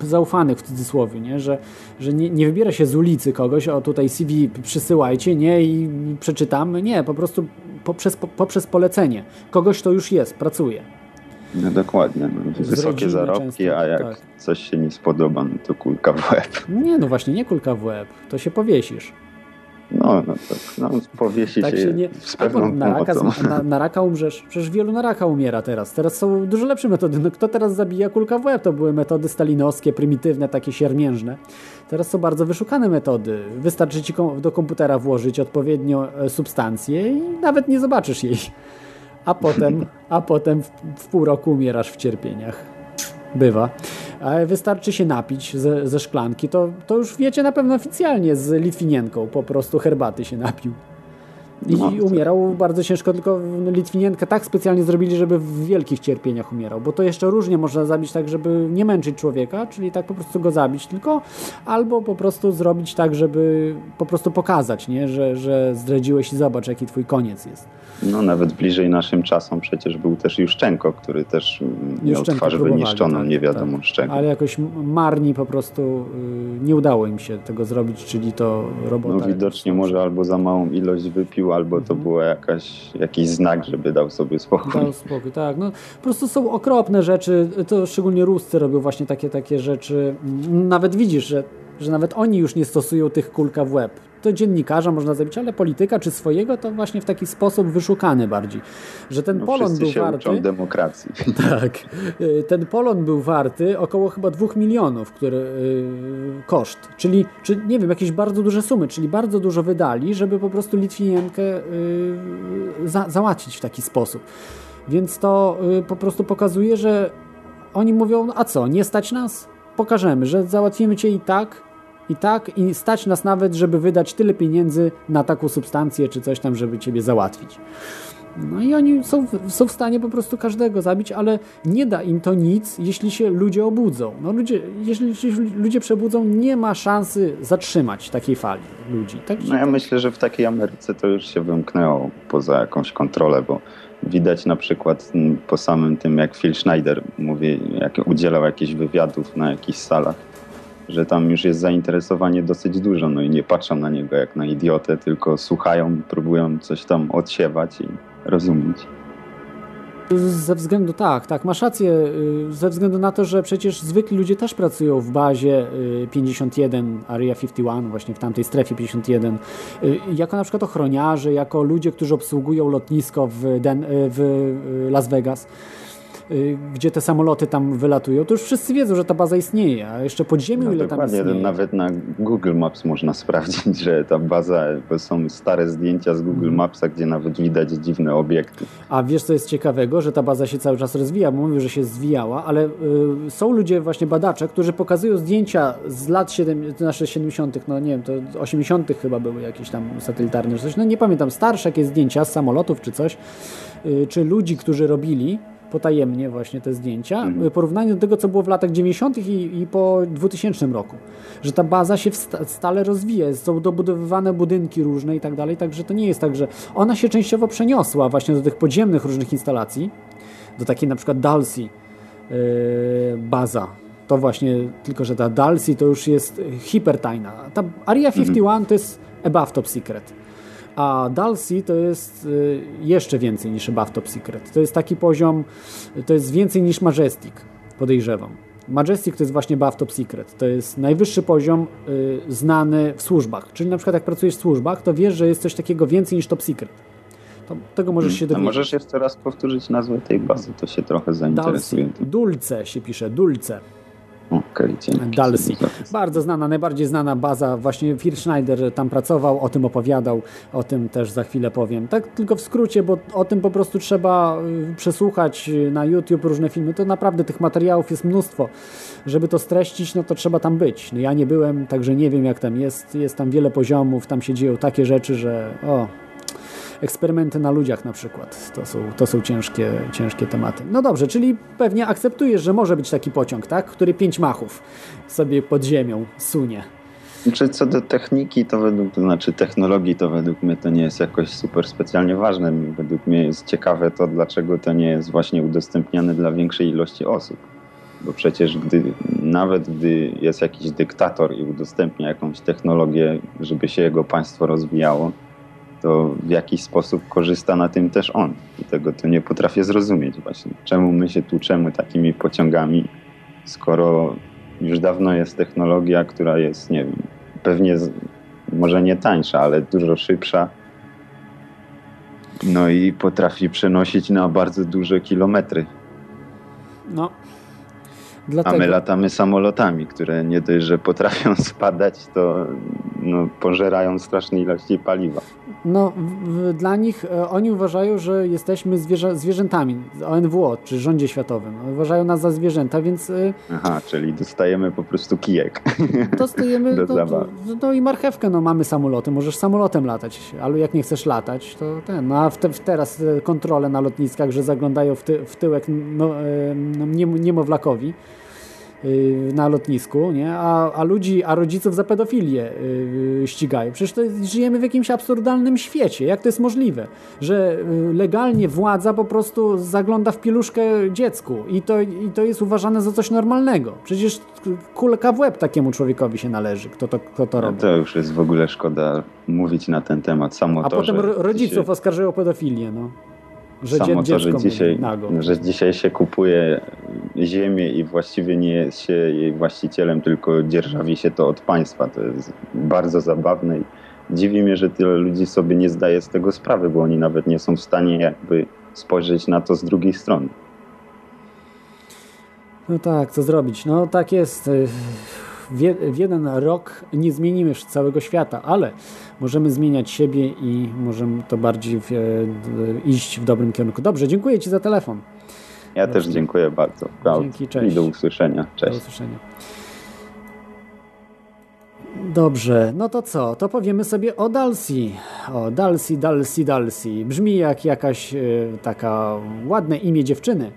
y, zaufanych w cudzysłowie, nie? że, że nie, nie wybiera się z ulicy kogoś, o tutaj CV przysyłajcie, nie, i przeczytamy. Nie, po prostu poprzez, po, poprzez polecenie. Kogoś, kto już jest, pracuje. No dokładnie. No, wysokie zarobki, często, a jak tak. coś się nie spodoba, no to kulka w łeb. Nie, no właśnie, nie kulka w łeb, to się powiesisz. No, no tak. No, powiesi Tak się, się nie... z pewną na, raka, na, na raka umrzesz. Przecież wielu na raka umiera teraz. Teraz są dużo lepsze metody. No, kto teraz zabija kulka w łeb? To były metody stalinowskie, prymitywne, takie siermiężne. Teraz są bardzo wyszukane metody. Wystarczy ci do komputera włożyć odpowiednio e, substancję i nawet nie zobaczysz jej. A potem, a potem w, w pół roku umierasz w cierpieniach. Bywa. Ale wystarczy się napić ze, ze szklanki, to, to już wiecie na pewno oficjalnie z Litwinienką. Po prostu herbaty się napił. I No, umierał bardzo ciężko, tylko Litwinienkę tak specjalnie zrobili, żeby w wielkich cierpieniach umierał, bo to jeszcze różnie można zabić tak, żeby nie męczyć człowieka, czyli tak po prostu go zabić tylko, albo po prostu zrobić tak, żeby po prostu pokazać, nie? Że, że zdradziłeś i zobacz, jaki twój koniec jest. No nawet bliżej naszym czasom przecież był też Juszczenko, który też miał Juszczenko twarz wyniszczoną, tak, nie wiadomo tak. z czego. Ale jakoś marni po prostu y, nie udało im się tego zrobić, czyli to robota. No widocznie może albo za małą ilość wypił, albo to była jakaś, jakiś znak, żeby dał sobie spokój. Dał spokój, tak. No, po prostu są okropne rzeczy, to szczególnie Ruscy robią właśnie takie, takie rzeczy. Nawet widzisz, że, że nawet oni już nie stosują tych kulka w łeb. To dziennikarza można zabić, ale polityka czy swojego to właśnie w taki sposób wyszukany bardziej. Że ten No, Polon był się warty. uczą demokracji. Tak. Y, Ten Polon był warty około chyba 2 milionów, który y, koszt. Czyli, czy nie wiem, jakieś bardzo duże sumy, czyli bardzo dużo wydali, żeby po prostu Litwinienkę y, za, załatwić w taki sposób. Więc to po prostu pokazuje, że oni mówią, a co, nie stać nas? Pokażemy, że załatwimy cię i tak, i tak, i stać nas nawet, żeby wydać tyle pieniędzy na taką substancję czy coś tam, żeby ciebie załatwić. No i oni są, w- są w stanie po prostu każdego zabić, ale nie da im to nic, jeśli się ludzie obudzą. No ludzie, jeśli się ludzie przebudzą, nie ma szansy zatrzymać takiej fali ludzi. Także No ja myślę, że w takiej Ameryce to już się wymknęło poza jakąś kontrolę, bo widać na przykład po samym tym, jak Phil Schneider mówi, jak udzielał jakichś wywiadów na jakichś salach, że tam już jest zainteresowanie dosyć dużo, no i nie patrzą na niego jak na idiotę, tylko słuchają, próbują coś tam odsiewać i rozumieć. Ze względu, tak, tak, masz rację, y, ze względu na to, że przecież zwykli ludzie też pracują w bazie y, 51, Area 51, właśnie w tamtej strefie 51, y, jako na przykład ochroniarze, jako ludzie, którzy obsługują lotnisko w, Den, y, w y, Las Vegas, y, gdzie te samoloty tam wylatują, to już wszyscy wiedzą, że ta baza istnieje, a jeszcze pod ziemią No ile tam istnieje. nawet na Google Maps można sprawdzić, że ta baza, bo są stare zdjęcia z Google Mhm. Mapsa, gdzie nawet widać dziwne obiekty. A wiesz, co jest ciekawego, że ta baza się cały czas rozwija, bo mówił, że się zwijała, ale y, są ludzie, właśnie badacze, którzy pokazują zdjęcia z lat 7, to nasze 70., no nie wiem, to 80. chyba były jakieś tam satelitarne czy coś, no nie pamiętam, starsze jakieś zdjęcia z samolotów czy coś, y, czy ludzi, którzy robili potajemnie właśnie te zdjęcia, Mhm. w porównaniu do tego, co było w latach 90. i, i po 2000 roku. Że ta baza się stale rozwija, są dobudowywane budynki różne i tak dalej, także to nie jest tak, że ona się częściowo przeniosła właśnie do tych podziemnych różnych instalacji, do takiej na przykład Dalsy yy, baza. To właśnie, tylko że ta Dalsy to już jest hipertajna. Ta Area 51 to jest above top secret. A Dalsy to jest y, jeszcze więcej niż above top secret. To jest taki poziom, to jest więcej niż Majestic, podejrzewam. Majestic to jest właśnie above top secret. To jest najwyższy poziom y, znany w służbach. Czyli na przykład jak pracujesz w służbach, to wiesz, że jest coś takiego więcej niż top secret. To, tego możesz się A dowiedzieć. możesz jeszcze raz powtórzyć nazwę tej bazy, to się trochę zainteresuje. Dulce się pisze, Dulce. Dzięki. Dalsy. Bardzo znana, najbardziej znana baza. Właśnie Phil Schneider tam pracował, o tym opowiadał, o tym też za chwilę powiem. Tak tylko w skrócie, bo o tym po prostu trzeba y, przesłuchać y, na YouTube różne filmy. To naprawdę tych materiałów jest mnóstwo. Żeby to streścić, no to trzeba tam być. No ja nie byłem, także nie wiem jak tam jest. Jest tam wiele poziomów, tam się dzieją takie rzeczy, że o, eksperymenty na ludziach na przykład. To są, to są ciężkie, ciężkie tematy. No dobrze, czyli pewnie akceptujesz, że może być taki pociąg, tak? Który pięć machów sobie pod ziemią sunie. Czy co do techniki, to według, to znaczy technologii, to według mnie to nie jest jakoś super specjalnie ważne. Według mnie jest ciekawe to, dlaczego to nie jest właśnie udostępniane dla większej ilości osób. Bo przecież gdy, nawet gdy jest jakiś dyktator i udostępnia jakąś technologię, żeby się jego państwo rozwijało, to w jakiś sposób korzysta na tym też on. I tego to nie potrafię zrozumieć właśnie. Czemu my się tłuczemy takimi pociągami, skoro już dawno jest technologia, która jest, nie wiem, pewnie z, może nie tańsza, ale dużo szybsza. No i potrafi przenosić na bardzo duże kilometry. No. A Dlatego, my latamy samolotami, które nie dość, że potrafią spadać, to no, pożerają straszne ilości paliwa. No, w, dla nich e, oni uważają, że jesteśmy zwierzę, zwierzętami. ONWO, czy rządzie światowym. Uważają nas za zwierzęta, więc e, Aha, czyli dostajemy po prostu kijek. dostajemy Do no, no, no i marchewkę. No, mamy samoloty, możesz samolotem latać, ale jak nie chcesz latać, to ten. No a w te, w teraz e, kontrole na lotniskach, że zaglądają w, ty, w tyłek no, e, no, niemo- niemowlakowi na lotnisku, nie? A, a ludzi, a rodziców za pedofilię y, ścigają. Przecież to jest, żyjemy w jakimś absurdalnym świecie. Jak to jest możliwe, że y, legalnie władza po prostu zagląda w pieluszkę dziecku i to, i to jest uważane za coś normalnego. Przecież kulka w łeb takiemu człowiekowi się należy, kto to, kto to robi. To już jest w ogóle szkoda mówić na ten temat. Samo A to, potem rodziców dzisiaj- oskarżają o pedofilię, no. Że Samo to, że dzisiaj, że dzisiaj się kupuje ziemię i właściwie nie jest się jej właścicielem, tylko dzierżawi się to od państwa. To jest bardzo zabawne i dziwi mnie, że tyle ludzi sobie nie zdaje z tego sprawy, bo oni nawet nie są w stanie jakby spojrzeć na to z drugiej strony. No tak, co zrobić? No tak jest. Y, W, je, w jeden rok nie zmienimy już całego świata, ale możemy zmieniać siebie i możemy to bardziej w, e, iść w dobrym kierunku. Dobrze, dziękuję Ci za telefon. Ja też dziękuję bardzo. Dzięki, cześć. I do usłyszenia. Do Cześć. usłyszenia. Dobrze, no to co? To powiemy sobie o Dalsi. O Dalsi, Dalsi, Dalsi. Brzmi jak jakaś e, taka ładne imię dziewczyny,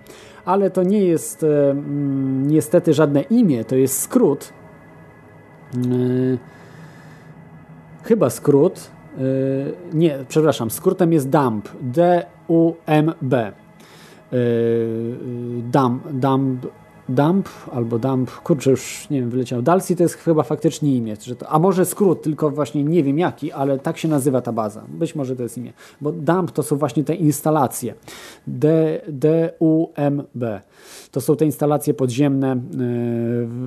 ale to nie jest mm, niestety żadne imię, to jest skrót. E, chyba skrót. e, nie, przepraszam, skrótem jest DUMB. D-U-M-B. Yy, Dump, dump, dump albo dump, kurczę już nie wiem, wyleciał. Dalsi to jest chyba faktycznie imię, że to, a może skrót, tylko właśnie nie wiem jaki, ale tak się nazywa ta baza. Być może to jest imię, bo dump to są właśnie te instalacje. D, D-U-M-B. To są te instalacje podziemne,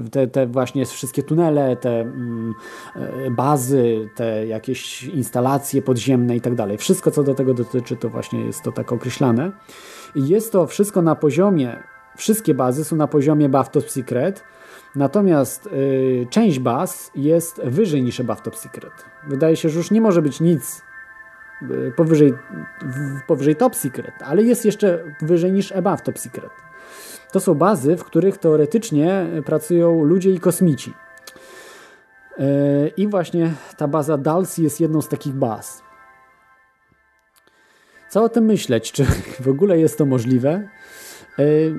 yy, te, te właśnie wszystkie tunele, te mm, yy, bazy, te jakieś instalacje podziemne i tak dalej. Wszystko, co do tego dotyczy, to właśnie jest to tak określane. Jest to wszystko na poziomie, wszystkie bazy są na poziomie Buff Top Secret, natomiast y, część baz jest wyżej niż Buff Top Secret. Wydaje się, że już nie może być nic y, powyżej, w, powyżej Top Secret, ale jest jeszcze wyżej niż Above Top Secret. To są bazy, w których teoretycznie pracują ludzie i kosmici. Y, I właśnie ta baza Dalsy jest jedną z takich baz. Co o tym myśleć? Czy w ogóle jest to możliwe? Yy,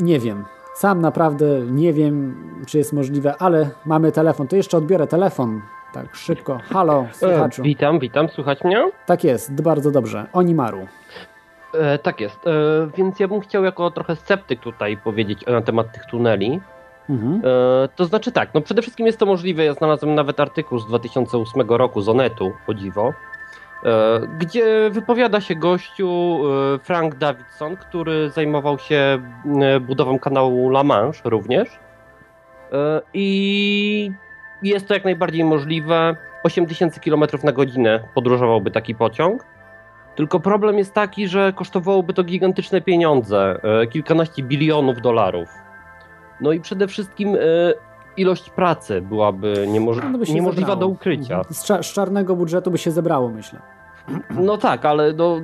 nie wiem. Sam naprawdę nie wiem, czy jest możliwe, ale mamy telefon. To jeszcze odbiorę telefon. Tak, szybko. Halo, słuchaczu. E, witam, witam, słychać mnie? Tak jest, bardzo dobrze. Onimaru. E, tak jest, e, więc ja bym chciał jako trochę sceptyk tutaj powiedzieć na temat tych tuneli. Mhm. E, to znaczy tak, no przede wszystkim jest to możliwe, ja znalazłem nawet artykuł z 2008 roku z Onetu, o dziwo, e, gdzie wypowiada się gościu e, Frank Davidson, który zajmował się e, budową kanału La Manche również. E, I jest to jak najbardziej możliwe. 8000 km na godzinę podróżowałby taki pociąg. Tylko problem jest taki, że kosztowałoby to gigantyczne pieniądze, e, kilkanaście bilionów dolarów. No i przede wszystkim e, ilość pracy byłaby niemoż- No by niemożliwa zebrało. do ukrycia. Mhm. Z, cza- z czarnego budżetu by się zebrało, myślę. No tak, ale no,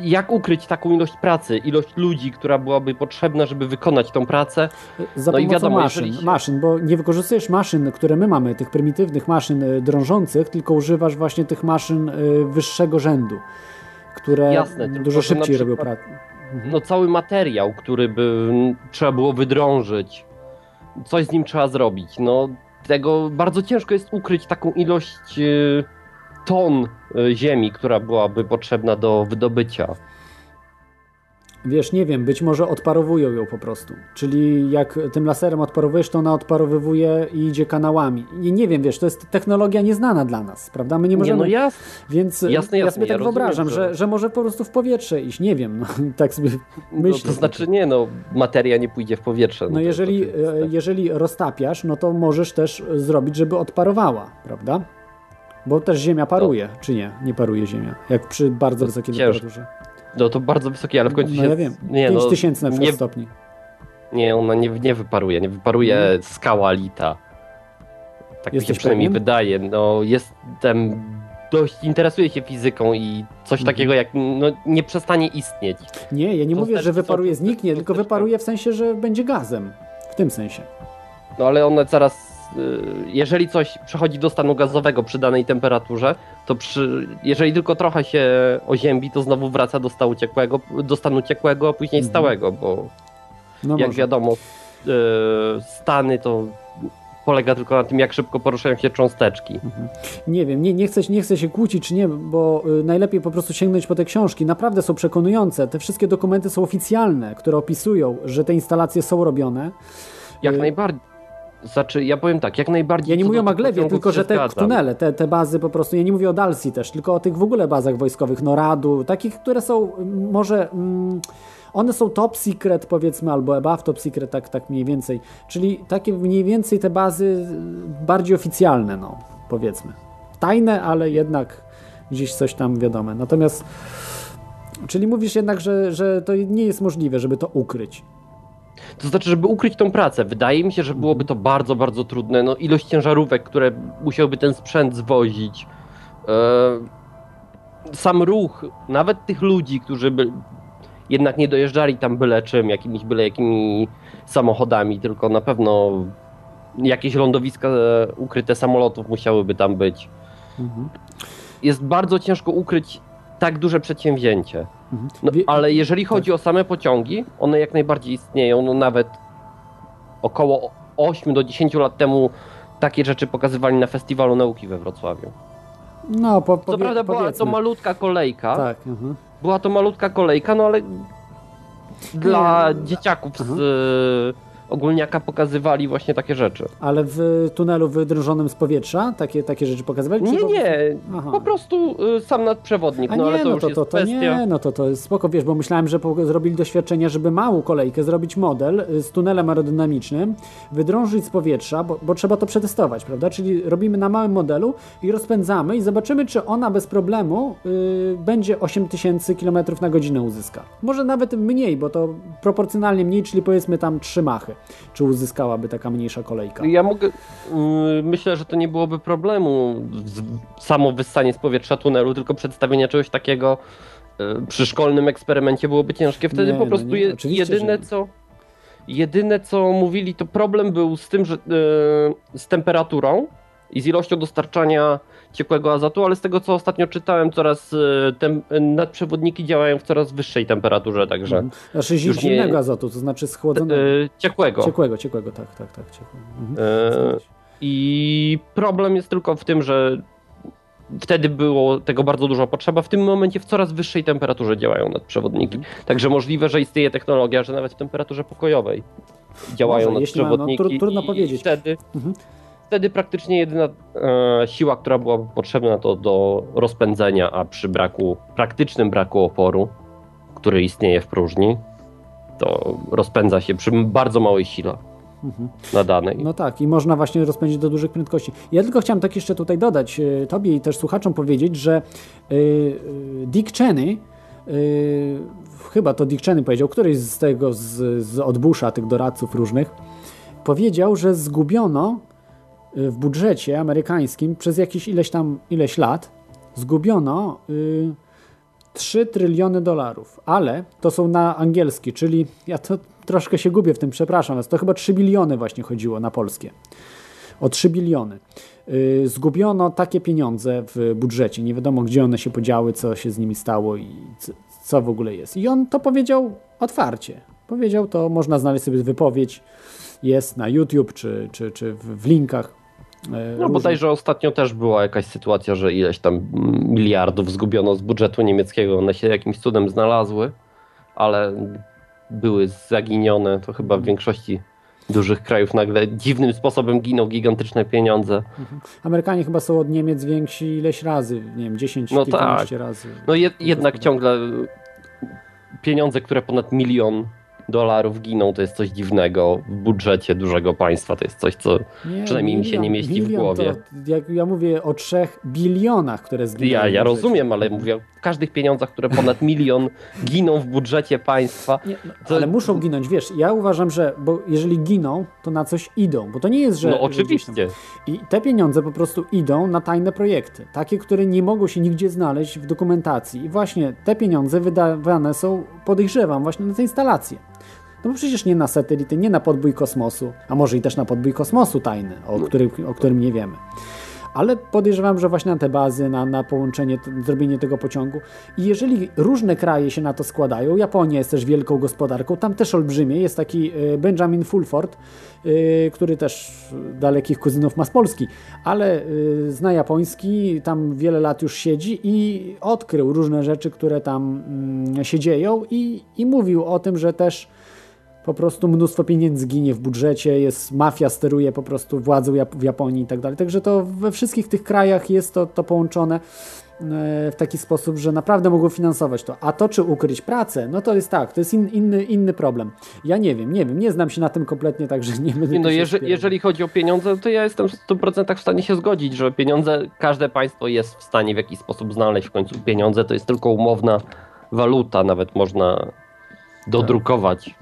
jak ukryć taką ilość pracy, ilość ludzi, która byłaby potrzebna, żeby wykonać tą pracę? Za No i wiadomo, maszyn, jeżeli maszyn, bo nie wykorzystujesz maszyn, które my mamy, tych prymitywnych maszyn y, drążących, tylko używasz właśnie tych maszyn y, wyższego rzędu, które Jasne, dużo szybciej robią przykład- pracę. No cały materiał, który by mm, trzeba było wydrążyć, coś z nim trzeba zrobić. No tego bardzo ciężko jest ukryć taką ilość e, ton e, ziemi, która byłaby potrzebna do wydobycia. Wiesz, nie wiem, być może odparowują ją po prostu. Czyli jak tym laserem odparowujesz, to ona odparowywuje i idzie kanałami. I nie wiem, wiesz, to jest technologia nieznana dla nas, prawda? My nie możemy. Nie, no jas, Więc Jasne, ja jasne, sobie ja tak rozumiem, wyobrażam, że- że, że może po prostu w powietrze iść. Nie wiem, no, tak sobie no, myślę. to znaczy nie, no materia nie pójdzie w powietrze. No jest jeżeli, oczywiste. e, jeżeli roztapiasz, no to możesz też zrobić, żeby odparowała, prawda? Bo też Ziemia paruje, czy nie? Nie paruje Ziemia, jak przy bardzo wysokiej temperaturze. No to bardzo wysokie, ale w końcu No się... ja wiem, Nie, 5000 na no, przykład nie, stopni. nie, ona nie, nie wyparuje, nie wyparuje skała lita. Tak mi się Jesteś przynajmniej pewien? wydaje. No jestem dość interesuje się fizyką i coś Mhm. takiego jak no, nie przestanie istnieć. Nie, ja nie To mówię, że wyparuje, są- zniknie, tylko wyparuje w sensie, że będzie gazem. W tym sensie. No ale one zaraz, y, jeżeli coś przechodzi do stanu gazowego przy danej temperaturze, to przy, jeżeli tylko trochę się oziębi, to znowu wraca do stanu ciekłego, do stanu ciekłego, a później Mhm. stałego, bo No jak może. wiadomo, y, stany to polega tylko na tym, jak szybko poruszają się cząsteczki. Nie wiem, nie, nie, chcę, nie chcę się kłócić, czy nie, bo y, najlepiej po prostu sięgnąć po te książki. Naprawdę są przekonujące. Te wszystkie dokumenty są oficjalne, które opisują, że te instalacje są robione. Jak Y, najbardziej. Znaczy, ja powiem tak, jak najbardziej. Ja nie mówię o Maglewie, tylko że te tunele, te, te bazy po prostu, ja nie mówię o Dalsji też, tylko o tych w ogóle bazach wojskowych, Noradu, takich, które są mm, może, mm, one są top secret powiedzmy, albo above top secret, tak, tak mniej więcej, czyli takie mniej więcej te bazy y, bardziej oficjalne, no, powiedzmy. Tajne, ale jednak gdzieś coś tam wiadome. Natomiast, czyli mówisz jednak, że, że to nie jest możliwe, żeby to ukryć. To znaczy, żeby ukryć tą pracę, wydaje mi się, że byłoby to bardzo, bardzo trudne. No, ilość ciężarówek, które musiałby ten sprzęt zwozić. E, sam ruch, nawet tych ludzi, którzy by jednak nie dojeżdżali tam byle czym, jakimiś byle jakimi samochodami, tylko na pewno jakieś lądowiska e, ukryte samolotów musiałyby tam być. Jest bardzo ciężko ukryć tak duże przedsięwzięcie. No, Wie- ale jeżeli chodzi o same pociągi, one jak najbardziej istnieją. No nawet około 8 do 10 lat temu takie rzeczy pokazywali na Festiwalu Nauki we Wrocławiu. No, po, Co powie, prawda była to powiedzmy. malutka kolejka, Tak, mhm. była to malutka kolejka, no ale dla dzieciaków z y, ogólniaka pokazywali właśnie takie rzeczy. Ale w tunelu wydrążonym z powietrza takie, takie rzeczy pokazywali? Nie, po- nie, Aha. po prostu y, sam nadprzewodnik, A no nie, ale to no to, to, to nie, no to, to jest spoko, wiesz, bo myślałem, że zrobili doświadczenia, żeby małą kolejkę, zrobić model y, z tunelem aerodynamicznym, wydrążyć z powietrza, bo, bo trzeba to przetestować, prawda? Czyli robimy na małym modelu i rozpędzamy i zobaczymy, czy ona bez problemu y, będzie 8000 km na godzinę uzyska. Może nawet mniej, bo to proporcjonalnie mniej, czyli powiedzmy tam 3 machy, czy uzyskałaby taka mniejsza kolejka. Ja mogę. y, Myślę, że to nie byłoby problemu samo wyssanie z powietrza tunelu, tylko przedstawienie czegoś takiego y, przy szkolnym eksperymencie byłoby ciężkie. Wtedy Nie, po no prostu nie, je, oczywiście, jedyne nie. co. Jedyne co mówili, to problem był z tym, że y, z temperaturą i z ilością dostarczania ciekłego azotu, ale z tego co ostatnio czytałem, coraz y, tem, nadprzewodniki działają w coraz wyższej temperaturze, także Znaczy zi- już nie- zimnego azotu, to znaczy schłodzonego. y, ciekłego. Ciekłego, ciekłego, tak, tak, tak. Ciekłego. Mhm. Się. I problem jest tylko w tym, że wtedy było tego bardzo dużo potrzeba. W tym momencie w coraz wyższej temperaturze działają nadprzewodniki. Mhm. Także możliwe, że istnieje technologia, że nawet w temperaturze pokojowej działają Może, jeśli ma- no, nadprzewodniki. tru- trudno i powiedzieć. Wtedy, Mhm. Wtedy praktycznie jedyna e, siła, która byłaby potrzebna to do rozpędzenia, a przy braku, praktycznym braku oporu, który istnieje w próżni, to rozpędza się przy bardzo małej sile Mhm. nadanej. No tak, i można właśnie rozpędzić do dużych prędkości. Ja tylko chciałem tak jeszcze tutaj dodać, e, tobie i też słuchaczom powiedzieć, że e, Dick Cheney, e, chyba to Dick Cheney powiedział, któryś z tego, z, z od Busha, tych doradców różnych, powiedział, że zgubiono w budżecie amerykańskim przez jakieś ileś tam, ileś lat, zgubiono y, 3 tryliony dolarów, ale to są na angielski, czyli ja to troszkę się gubię w tym, przepraszam was, to chyba 3 biliony właśnie chodziło na polskie. O 3 biliony. Yy, zgubiono takie pieniądze w budżecie, nie wiadomo gdzie one się podziały, co się z nimi stało i co, w ogóle jest. I on to powiedział otwarcie. Powiedział to, można znaleźć sobie wypowiedź, jest na YouTube czy, czy, czy w linkach. Yy, No bodajże ostatnio też była jakaś sytuacja, że ileś tam miliardów zgubiono z budżetu niemieckiego, one się jakimś cudem znalazły, ale były zaginione, to chyba w większości dużych krajów nagle dziwnym sposobem giną gigantyczne pieniądze. Amerykanie chyba są od Niemiec więksi ileś razy, nie wiem, 10, No tak. razy. No jed, jednak ciągle pieniądze, które ponad milion dolarów giną, to jest coś dziwnego w budżecie dużego państwa. To jest coś, co Nie, przynajmniej mi się nie mieści w milion głowie. To, jak ja mówię o trzech bilionach, które zginęły. Ja, ja rozumiem, ale mówię każdych pieniądzach, które ponad milion giną w budżecie państwa. Nie, no, To- ale muszą ginąć, wiesz, ja uważam, że bo jeżeli giną, to na coś idą, bo to nie jest, że... No oczywiście. I te pieniądze po prostu idą na tajne projekty, takie, które nie mogą się nigdzie znaleźć w dokumentacji. I właśnie te pieniądze wydawane są, podejrzewam, właśnie na te instalacje. No bo przecież nie na satelity, nie na podbój kosmosu, a może i też na podbój kosmosu tajny, o, którym, o którym nie wiemy. Ale podejrzewam, że właśnie na te bazy, na, na połączenie, zrobienie tego pociągu. I jeżeli różne kraje się na to składają, Japonia jest też wielką gospodarką, tam też olbrzymie, jest taki e, Benjamin Fulford, e, który też dalekich kuzynów ma z Polski, ale e, zna japoński, tam wiele lat już siedzi i odkrył różne rzeczy, które tam mm, się dzieją i, i mówił o tym, że też po prostu mnóstwo pieniędzy ginie w budżecie, jest mafia steruje po prostu władzą w Japonii i tak dalej. Także to we wszystkich tych krajach jest to, to połączone e, w taki sposób, że naprawdę mogą finansować to. A to, czy ukryć pracę, no to jest tak, to jest in, inny, inny problem. Ja nie wiem, nie wiem, nie znam się na tym kompletnie, także nie będę Nie, no, jeże, jeżeli chodzi o pieniądze, to ja jestem w 100% w stanie się zgodzić, że pieniądze, każde państwo jest w stanie w jakiś sposób znaleźć w końcu pieniądze. To jest tylko umowna waluta, nawet można dodrukować.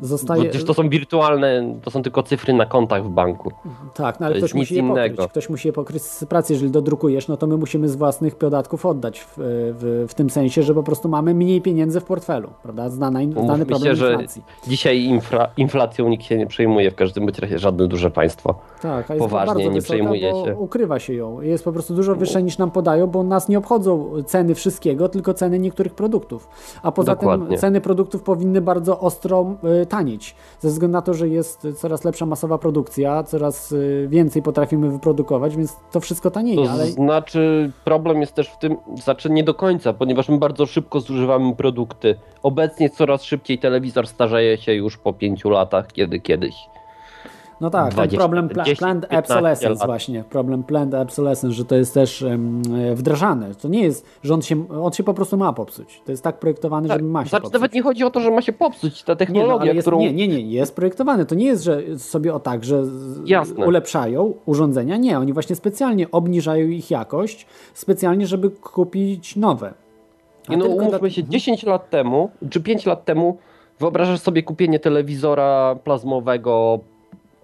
Bo Zostaje, przecież to są wirtualne, to są tylko cyfry na kontach w banku. Tak, no ale To ktoś musi pokryć. Ktoś musi je pokryć z pracy. Jeżeli dodrukujesz, no to my musimy z własnych podatków oddać w, w, w tym sensie, że po prostu mamy mniej pieniędzy w portfelu, prawda? Znana, in- znany Mówmy problem się, że inflacji. dzisiaj infra, inflacją nikt się nie przejmuje, w każdym razie żadne duże państwo. Tak, a jest poważnie bardzo nie wysoka, przejmuje się. ukrywa się ją. Jest po prostu dużo wyższa niż nam podają, bo nas nie obchodzą ceny wszystkiego, tylko ceny niektórych produktów. A poza tym Dokładnie. ceny produktów powinny bardzo ostro y, tanieć, ze względu na to, że jest coraz lepsza masowa produkcja, coraz y, więcej potrafimy wyprodukować, więc to wszystko tanieje, To ale znaczy, problem jest też w tym, znaczy nie do końca, ponieważ my bardzo szybko zużywamy produkty. Obecnie coraz szybciej telewizor starzeje się już po pięciu latach, kiedy kiedyś. No tak, 20, ten problem pla 10, planned 15 obsolescence lat. właśnie, problem planned obsolescence, że to jest też em, wdrażane. To nie jest, że on się, on się po prostu ma popsuć. To jest tak projektowany, Tak, żeby ma się znaczy, popsuć. nawet nie chodzi o to, że ma się popsuć ta Nie, no, technologia, jest, którą... nie, nie, nie, jest projektowany. To nie jest, że sobie o tak, że Jasne. ulepszają urządzenia. Nie, oni właśnie specjalnie obniżają ich jakość, specjalnie, żeby kupić nowe. A Nie no, umówmy dla- się, 10 lat temu, czy 5 lat temu, wyobrażasz sobie kupienie telewizora plazmowego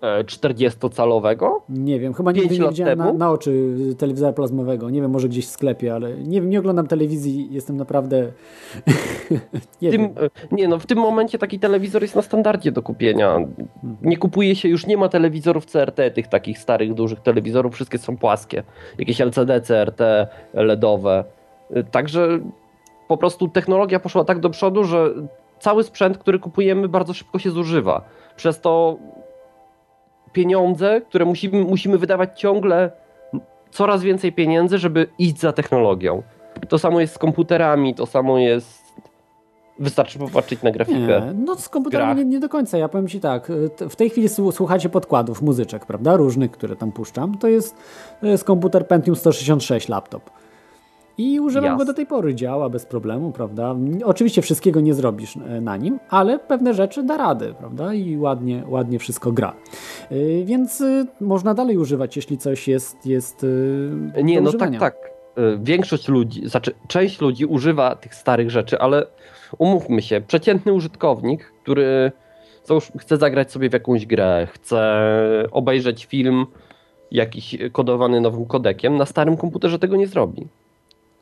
40-calowego? Nie wiem, chyba nigdy nie widziałem na, na oczy telewizora plazmowego. Nie wiem, może gdzieś w sklepie, ale nie wiem, nie oglądam telewizji, jestem naprawdę... nie tym, wiem. e, nie no, w tym momencie taki telewizor jest na standardzie do kupienia. Nie kupuje się, już nie ma telewizorów CRT, tych takich starych, dużych telewizorów, wszystkie są płaskie. Jakieś LCD, CRT, LEDowe. E, Także po prostu technologia poszła tak do przodu, że cały sprzęt, który kupujemy, bardzo szybko się zużywa. Przez to pieniądze, które musimy, musimy wydawać ciągle coraz więcej pieniędzy, żeby iść za technologią. To samo jest z komputerami, to samo jest. Wystarczy popatrzeć na grafikę. Nie, no z komputerami nie, nie do końca. Ja powiem Ci tak, t- w tej chwili słu- słuchacie podkładów, muzyczek, prawda, różnych, które tam puszczam. To jest, to jest komputer Pentium 166 laptop. I używam Jasne. go do tej pory, działa bez problemu, prawda. Oczywiście wszystkiego nie zrobisz e, na nim, ale pewne rzeczy da radę, prawda, i ładnie, ładnie wszystko gra. Y, Więc y, można dalej używać, jeśli coś jest, jest Nie, no używania. tak, tak. Większość ludzi, znaczy część ludzi używa tych starych rzeczy, ale umówmy się, przeciętny użytkownik, który chce zagrać sobie w jakąś grę, chce obejrzeć film jakiś kodowany nowym kodekiem, na starym komputerze tego nie zrobi.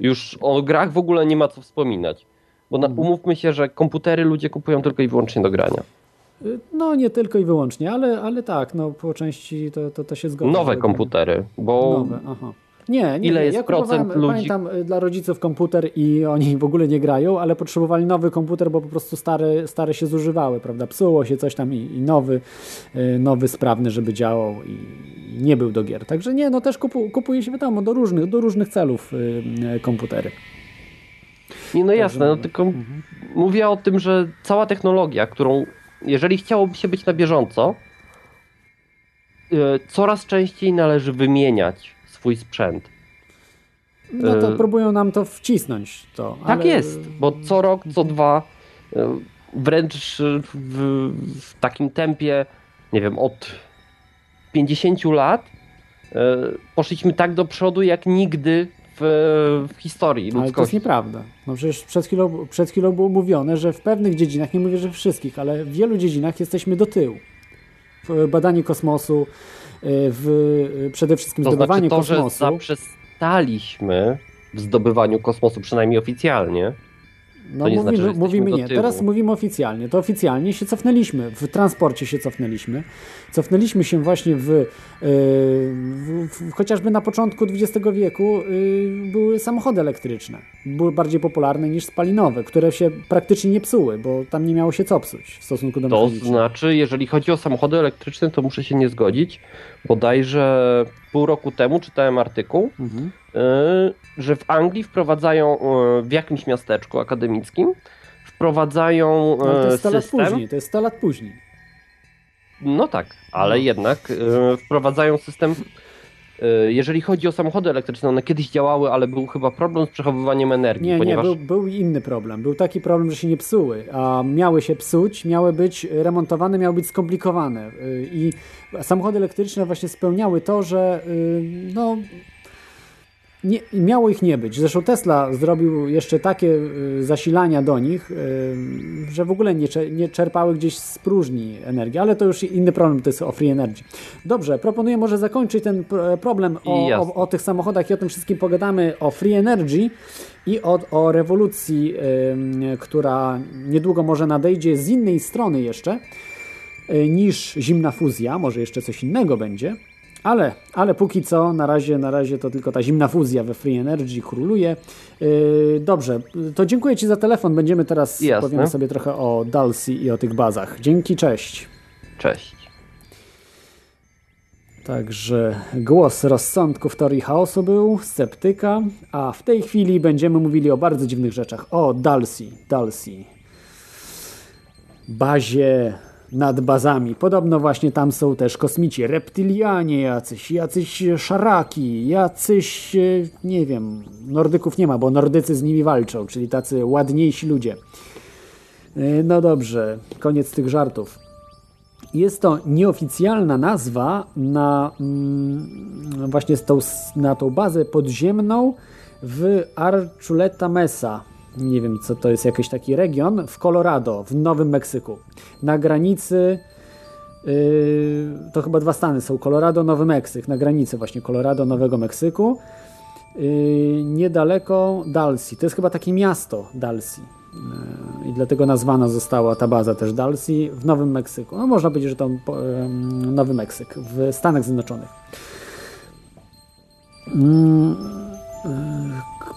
Już o grach w ogóle nie ma co wspominać. Bo na, Mhm. umówmy się, że komputery ludzie kupują tylko i wyłącznie do grania. No nie tylko i wyłącznie, ale, ale tak, no po części to, to, to się zgodzi. Nowe komputery, bo Nowe, aha. Nie, nie, Ile jest ja procent ludzi- Pamiętam y, dla rodziców komputer i oni w ogóle nie grają, ale potrzebowali nowy komputer, bo po prostu stare, stare się zużywały, prawda? Psuło się coś tam i, i nowy, y, nowy sprawny, żeby działał i, nie był do gier. Także nie, no też kupu, kupuje się wiadomo do różnych, do różnych celów y, komputery. Nie, no jasne, no mówię. tylko mówię o tym, że cała technologia, którą jeżeli chciałoby się być na bieżąco, coraz częściej należy wymieniać swój sprzęt. No to Y, próbują nam to wcisnąć. To, Tak ale- jest, bo co rok, co dwa e, wręcz w, w takim tempie, nie wiem, od 50 lat e, poszliśmy tak do przodu jak nigdy w, w historii Ale to jest ludzkości. nieprawda. No przecież przed chwilą, przed chwilą było mówione, że w pewnych dziedzinach, nie mówię, że wszystkich, ale w wielu dziedzinach jesteśmy do tyłu. W badaniu kosmosu, w y, przede wszystkim To znaczy zdobywaniu to, że kosmosu. zaprzestaliśmy w zdobywaniu kosmosu, przynajmniej oficjalnie, No nie mówimy, znaczy, mówimy nie. Teraz mówimy oficjalnie. To oficjalnie się cofnęliśmy. W transporcie się cofnęliśmy. Cofnęliśmy się właśnie w, yy, w, w chociażby na początku XX wieku yy, były samochody elektryczne. Były bardziej popularne niż spalinowe, które się praktycznie nie psuły, bo tam nie miało się co psuć w stosunku do To znaczy, jeżeli chodzi o samochody elektryczne, to muszę się nie zgodzić. Bodajże pół roku temu czytałem artykuł, Mhm. Y, że w Anglii wprowadzają y, w jakimś miasteczku akademickim wprowadzają No, ale to jest 100 lat system. później. To jest 100 lat później. No tak, ale No. jednak wprowadzają system. Jeżeli chodzi o samochody elektryczne, one kiedyś działały, ale był chyba problem z przechowywaniem energii, Nie, ponieważ nie, był, był inny problem. Był taki problem, że się nie psuły, a miały się psuć, miały być remontowane, miały być skomplikowane. I samochody elektryczne właśnie spełniały to, że no, nie, miało ich nie być. Zresztą Tesla zrobił jeszcze takie yy, zasilania do nich, yy, że w ogóle nie, nie czerpały gdzieś z próżni energii, ale to już inny problem, to jest o free energy. Dobrze, proponuję może zakończyć ten pr- problem o, o, o tych samochodach i o tym wszystkim pogadamy o free energy i o, o rewolucji, która niedługo może nadejdzie z innej strony jeszcze y, niż zimna fuzja, może jeszcze coś innego będzie. Ale, ale póki co, na razie, na razie to tylko ta zimna fuzja we Free Energy króluje. Yy, dobrze, to dziękuję Ci za telefon. Będziemy teraz, Jasne. powiemy sobie trochę o Dalsy i o tych bazach. Dzięki, cześć. Cześć. Także głos rozsądków teorii chaosu był, sceptyka, a w tej chwili będziemy mówili o bardzo dziwnych rzeczach. O, Dalsy, Dalsy. Bazie nad bazami. Podobno właśnie tam są też kosmici, reptylianie jacyś, jacyś szaraki, jacyś, e, nie wiem, Nordyków nie ma, bo Nordycy z nimi walczą, czyli tacy ładniejsi ludzie. E, No dobrze, koniec tych żartów. Jest to nieoficjalna nazwa na mm, właśnie tą, na tą bazę podziemną w Archuleta Mesa. Nie wiem, co to jest, jakiś taki region w Colorado, w Nowym Meksyku. Na granicy, yy, to chyba dwa stany są, Colorado, Nowy Meksyk, na granicy właśnie Colorado, Nowego Meksyku. Yy, niedaleko Dalsy. To jest chyba takie miasto Dalsy. Yy, I dlatego nazwana została ta baza też Dalsy w Nowym Meksyku. No można powiedzieć, że to em, Nowy Meksyk w Stanach Zjednoczonych. Mm, yy,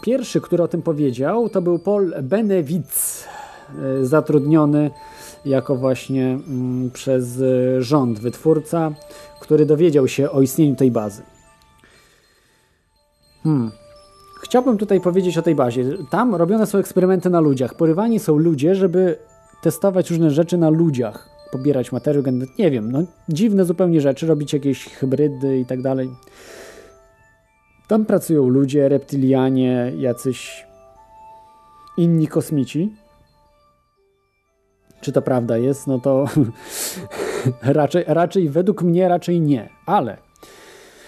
Pierwszy, który o tym powiedział, to był Paul Benewitz, yy, zatrudniony jako właśnie mm, przez yy, rząd wytwórca, który dowiedział się o istnieniu tej bazy. Hmm. Chciałbym tutaj powiedzieć o tej bazie. Tam robione są eksperymenty na ludziach. Porywani są ludzie, żeby testować różne rzeczy na ludziach. Pobierać materiał genetyczny. Nie wiem, no dziwne zupełnie rzeczy, robić jakieś hybrydy i tak dalej. Tam pracują ludzie, reptylianie, jacyś inni kosmici. Czy to prawda jest? No to raczej, raczej według mnie raczej nie. Ale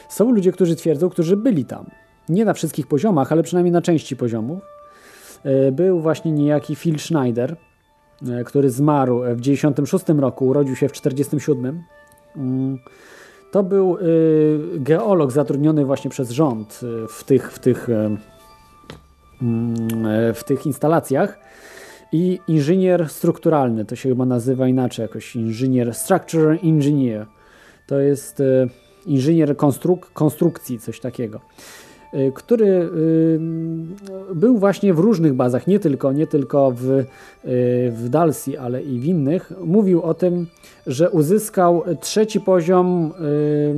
są ludzie, którzy twierdzą, którzy byli tam. Nie na wszystkich poziomach, ale przynajmniej na części poziomów. E, Był właśnie niejaki Phil Schneider, e, który zmarł w 96 roku, urodził się w 47. To był y, geolog zatrudniony właśnie przez rząd y, w tych, w tych, em, mm, w tych instalacjach i inżynier strukturalny, to się chyba nazywa inaczej jakoś, inżynier, structure engineer. To jest y, inżynier konstruk konstrukcji, coś takiego y, który y, był właśnie w różnych bazach, nie tylko, nie tylko w, y, w Dalsy, ale i w innych. Mówił o tym, że uzyskał trzeci poziom y,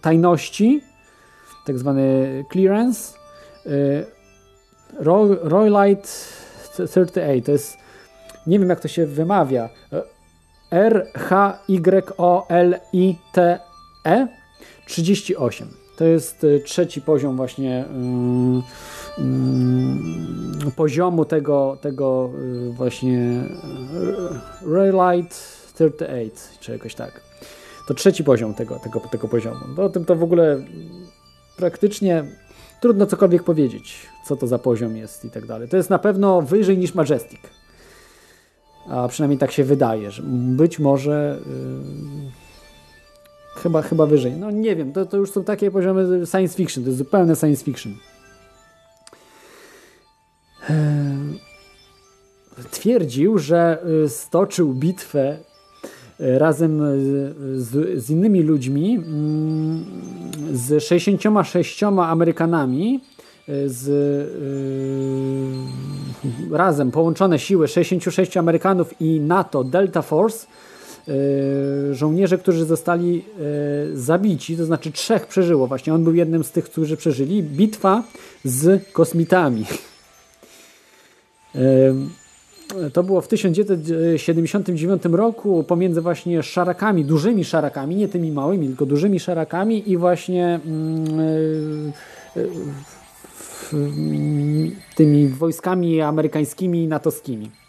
tajności, tak zwany clearance. y, Roy- Roylight 38, to jest, nie wiem jak to się wymawia, R H Y O L I T E 38. To jest y, trzeci poziom właśnie ym, ym, poziomu tego, tego y, właśnie y, Raylight 38, czy jakoś tak. To trzeci poziom tego, tego, tego poziomu. No, o tym to w ogóle praktycznie trudno cokolwiek powiedzieć, co to za poziom jest i tak dalej. To jest na pewno wyżej niż Majestic. A przynajmniej tak się wydaje, że być może yy, chyba, chyba wyżej. No nie wiem, to, to już są takie poziomy science fiction, to jest zupełne science fiction. Yy, twierdził, że y, stoczył bitwę y, razem z, z innymi ludźmi, mm, z 66 Amerykanami, y, z y, razem połączone siły 66 Amerykanów i NATO Delta Force, y, żołnierze, którzy zostali y, zabici, to znaczy trzech przeżyło, właśnie on był jednym z tych, którzy przeżyli, bitwa z kosmitami. Y, to było w 1979 roku pomiędzy właśnie szarakami, dużymi szarakami, nie tymi małymi, tylko dużymi szarakami i właśnie mm, tymi wojskami amerykańskimi i natowskimi.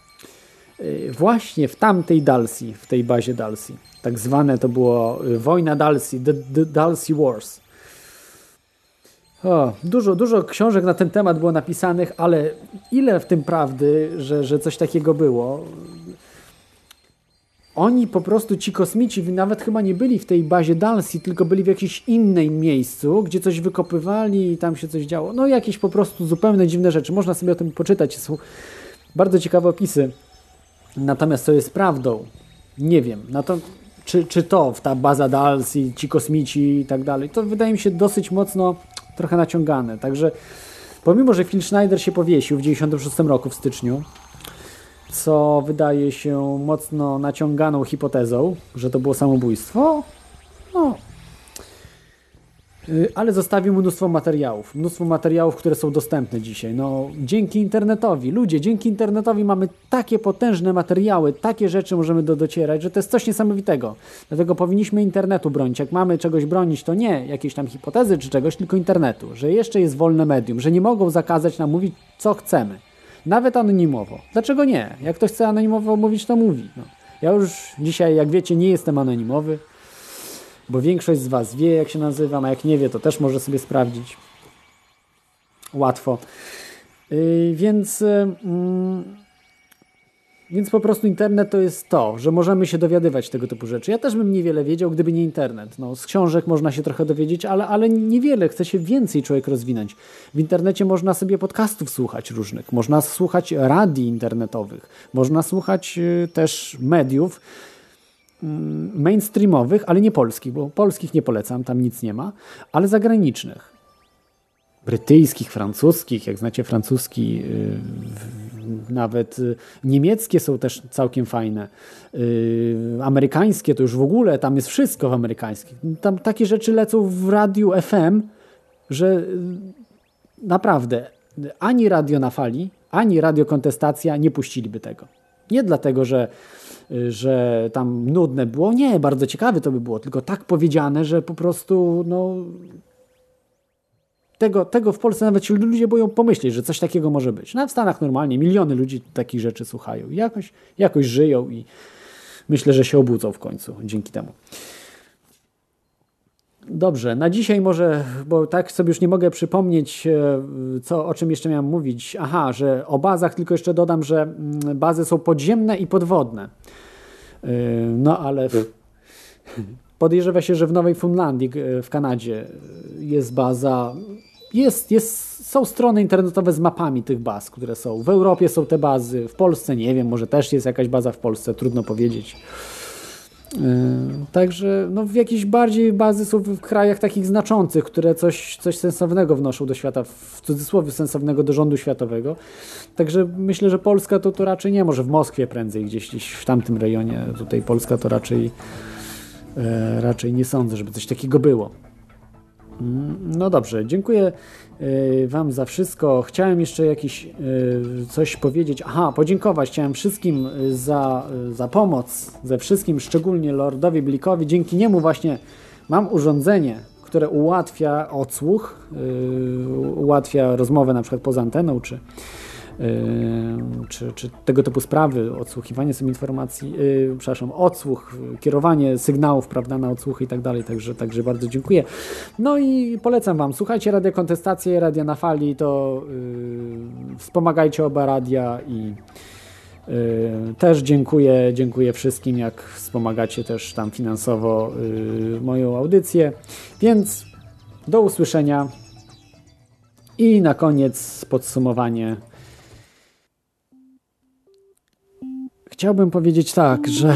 Y, Właśnie w tamtej Dalsy, w tej bazie Dalsy. Tak zwane to było y, wojna Dalsy, the, the Wars. O, dużo, dużo książek na ten temat było napisanych, ale ile w tym prawdy, że, że coś takiego było? Oni po prostu, ci kosmici, nawet chyba nie byli w tej bazie Dalsy, tylko byli w jakimś innym miejscu, gdzie coś wykopywali i tam się coś działo. No jakieś po prostu zupełnie dziwne rzeczy. Można sobie o tym poczytać. Są bardzo ciekawe opisy. Natomiast co jest prawdą? Nie wiem. No to, czy, czy to ta baza Dalsy, ci kosmici i tak dalej, to wydaje mi się dosyć mocno trochę naciągane. Także pomimo, że Phil Schneider się powiesił w 96 roku w styczniu, co wydaje się mocno naciąganą hipotezą, że to było samobójstwo, no. Y, Ale zostawił mnóstwo materiałów, mnóstwo materiałów, które są dostępne dzisiaj. No, dzięki internetowi, ludzie, dzięki internetowi mamy takie potężne materiały, takie rzeczy możemy do, docierać, że to jest coś niesamowitego. Dlatego powinniśmy internetu bronić. Jak mamy czegoś bronić, to nie jakieś tam hipotezy czy czegoś, tylko internetu. Że jeszcze jest wolne medium, że nie mogą zakazać nam mówić, co chcemy. Nawet anonimowo. Dlaczego nie? Jak ktoś chce anonimowo mówić, to mówi. No. Ja już dzisiaj, jak wiecie, nie jestem anonimowy, bo większość z Was wie, jak się nazywam, a jak nie wie, to też może sobie sprawdzić. Łatwo. Yy, więc, yy, mm, więc po prostu internet to jest to, że możemy się dowiadywać tego typu rzeczy. Ja też bym niewiele wiedział, gdyby nie internet. No, z książek można się trochę dowiedzieć, ale, ale niewiele. Chce się więcej człowiek rozwinąć. W internecie można sobie podcastów słuchać różnych, można słuchać radii internetowych, można słuchać yy, też mediów, mainstreamowych, ale nie polskich, bo polskich nie polecam, tam nic nie ma, ale zagranicznych. Brytyjskich, francuskich, jak znacie francuski, yy, nawet yy, niemieckie są też całkiem fajne. Yy, amerykańskie to już w ogóle, tam jest wszystko w amerykańskich. Tam takie rzeczy lecą w radiu FM, że naprawdę ani radio na fali, ani radio kontestacja nie puściliby tego. Nie dlatego, że że tam nudne było. Nie, bardzo ciekawe to by było, tylko tak powiedziane, że po prostu no, tego, tego w Polsce nawet ludzie boją pomyśleć, że coś takiego może być. No, w Stanach normalnie miliony ludzi takich rzeczy słuchają i jakoś, jakoś żyją i myślę, że się obudzą w końcu dzięki temu. Dobrze, na dzisiaj może, bo tak sobie już nie mogę przypomnieć, co, o czym jeszcze miałem mówić. Aha, że o bazach tylko jeszcze dodam, że mm, bazy są podziemne i podwodne. No ale podejrzewa się, że w Nowej Funlandii w Kanadzie jest baza, jest, jest, są strony internetowe z mapami tych baz, które są. W Europie są te bazy, w Polsce nie wiem, może też jest jakaś baza w Polsce, trudno powiedzieć. Także no, w jakieś bardziej bazy są w krajach takich znaczących, które coś, coś sensownego wnoszą do świata, w cudzysłowie sensownego do rządu światowego. Także myślę, że Polska to, to raczej nie, może w Moskwie prędzej, gdzieś, gdzieś w tamtym rejonie. Tutaj Polska to raczej, e, raczej nie sądzę, żeby coś takiego było. No dobrze, dziękuję Wam za wszystko. Chciałem jeszcze jakiś coś powiedzieć. Aha, podziękować chciałem wszystkim za, za pomoc, ze wszystkim, szczególnie Lordowi Blikowi. Dzięki niemu właśnie mam urządzenie, które ułatwia odsłuch, ułatwia rozmowę na przykład poza anteną, czy, czy, czy tego typu sprawy, odsłuchiwanie sobie informacji, yy, przepraszam, odsłuch, kierowanie sygnałów, prawda, na odsłuchy i tak dalej, także, także bardzo dziękuję. No i polecam Wam, słuchajcie Radio Kontestację, Radia na Fali, to yy, wspomagajcie oba radia i yy, też dziękuję, dziękuję wszystkim, jak wspomagacie też tam finansowo yy, moją audycję, więc do usłyszenia i na koniec podsumowanie Chciałbym powiedzieć tak, że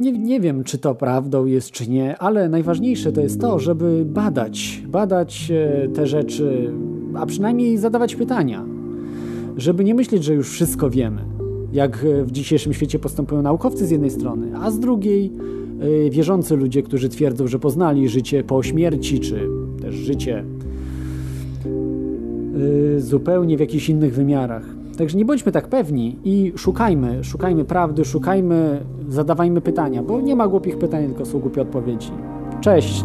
nie, nie wiem, czy to prawdą jest, czy nie, ale najważniejsze to jest to, żeby badać, badać e, te rzeczy, a przynajmniej zadawać pytania, żeby nie myśleć, że już wszystko wiemy, jak e, w dzisiejszym świecie postępują naukowcy z jednej strony, a z drugiej e, wierzący ludzie, którzy twierdzą, że poznali życie po śmierci, czy też życie zupełnie w jakichś innych wymiarach. Także nie bądźmy tak pewni i szukajmy, szukajmy prawdy, szukajmy, zadawajmy pytania, bo nie ma głupich pytań, tylko są głupie odpowiedzi. Cześć!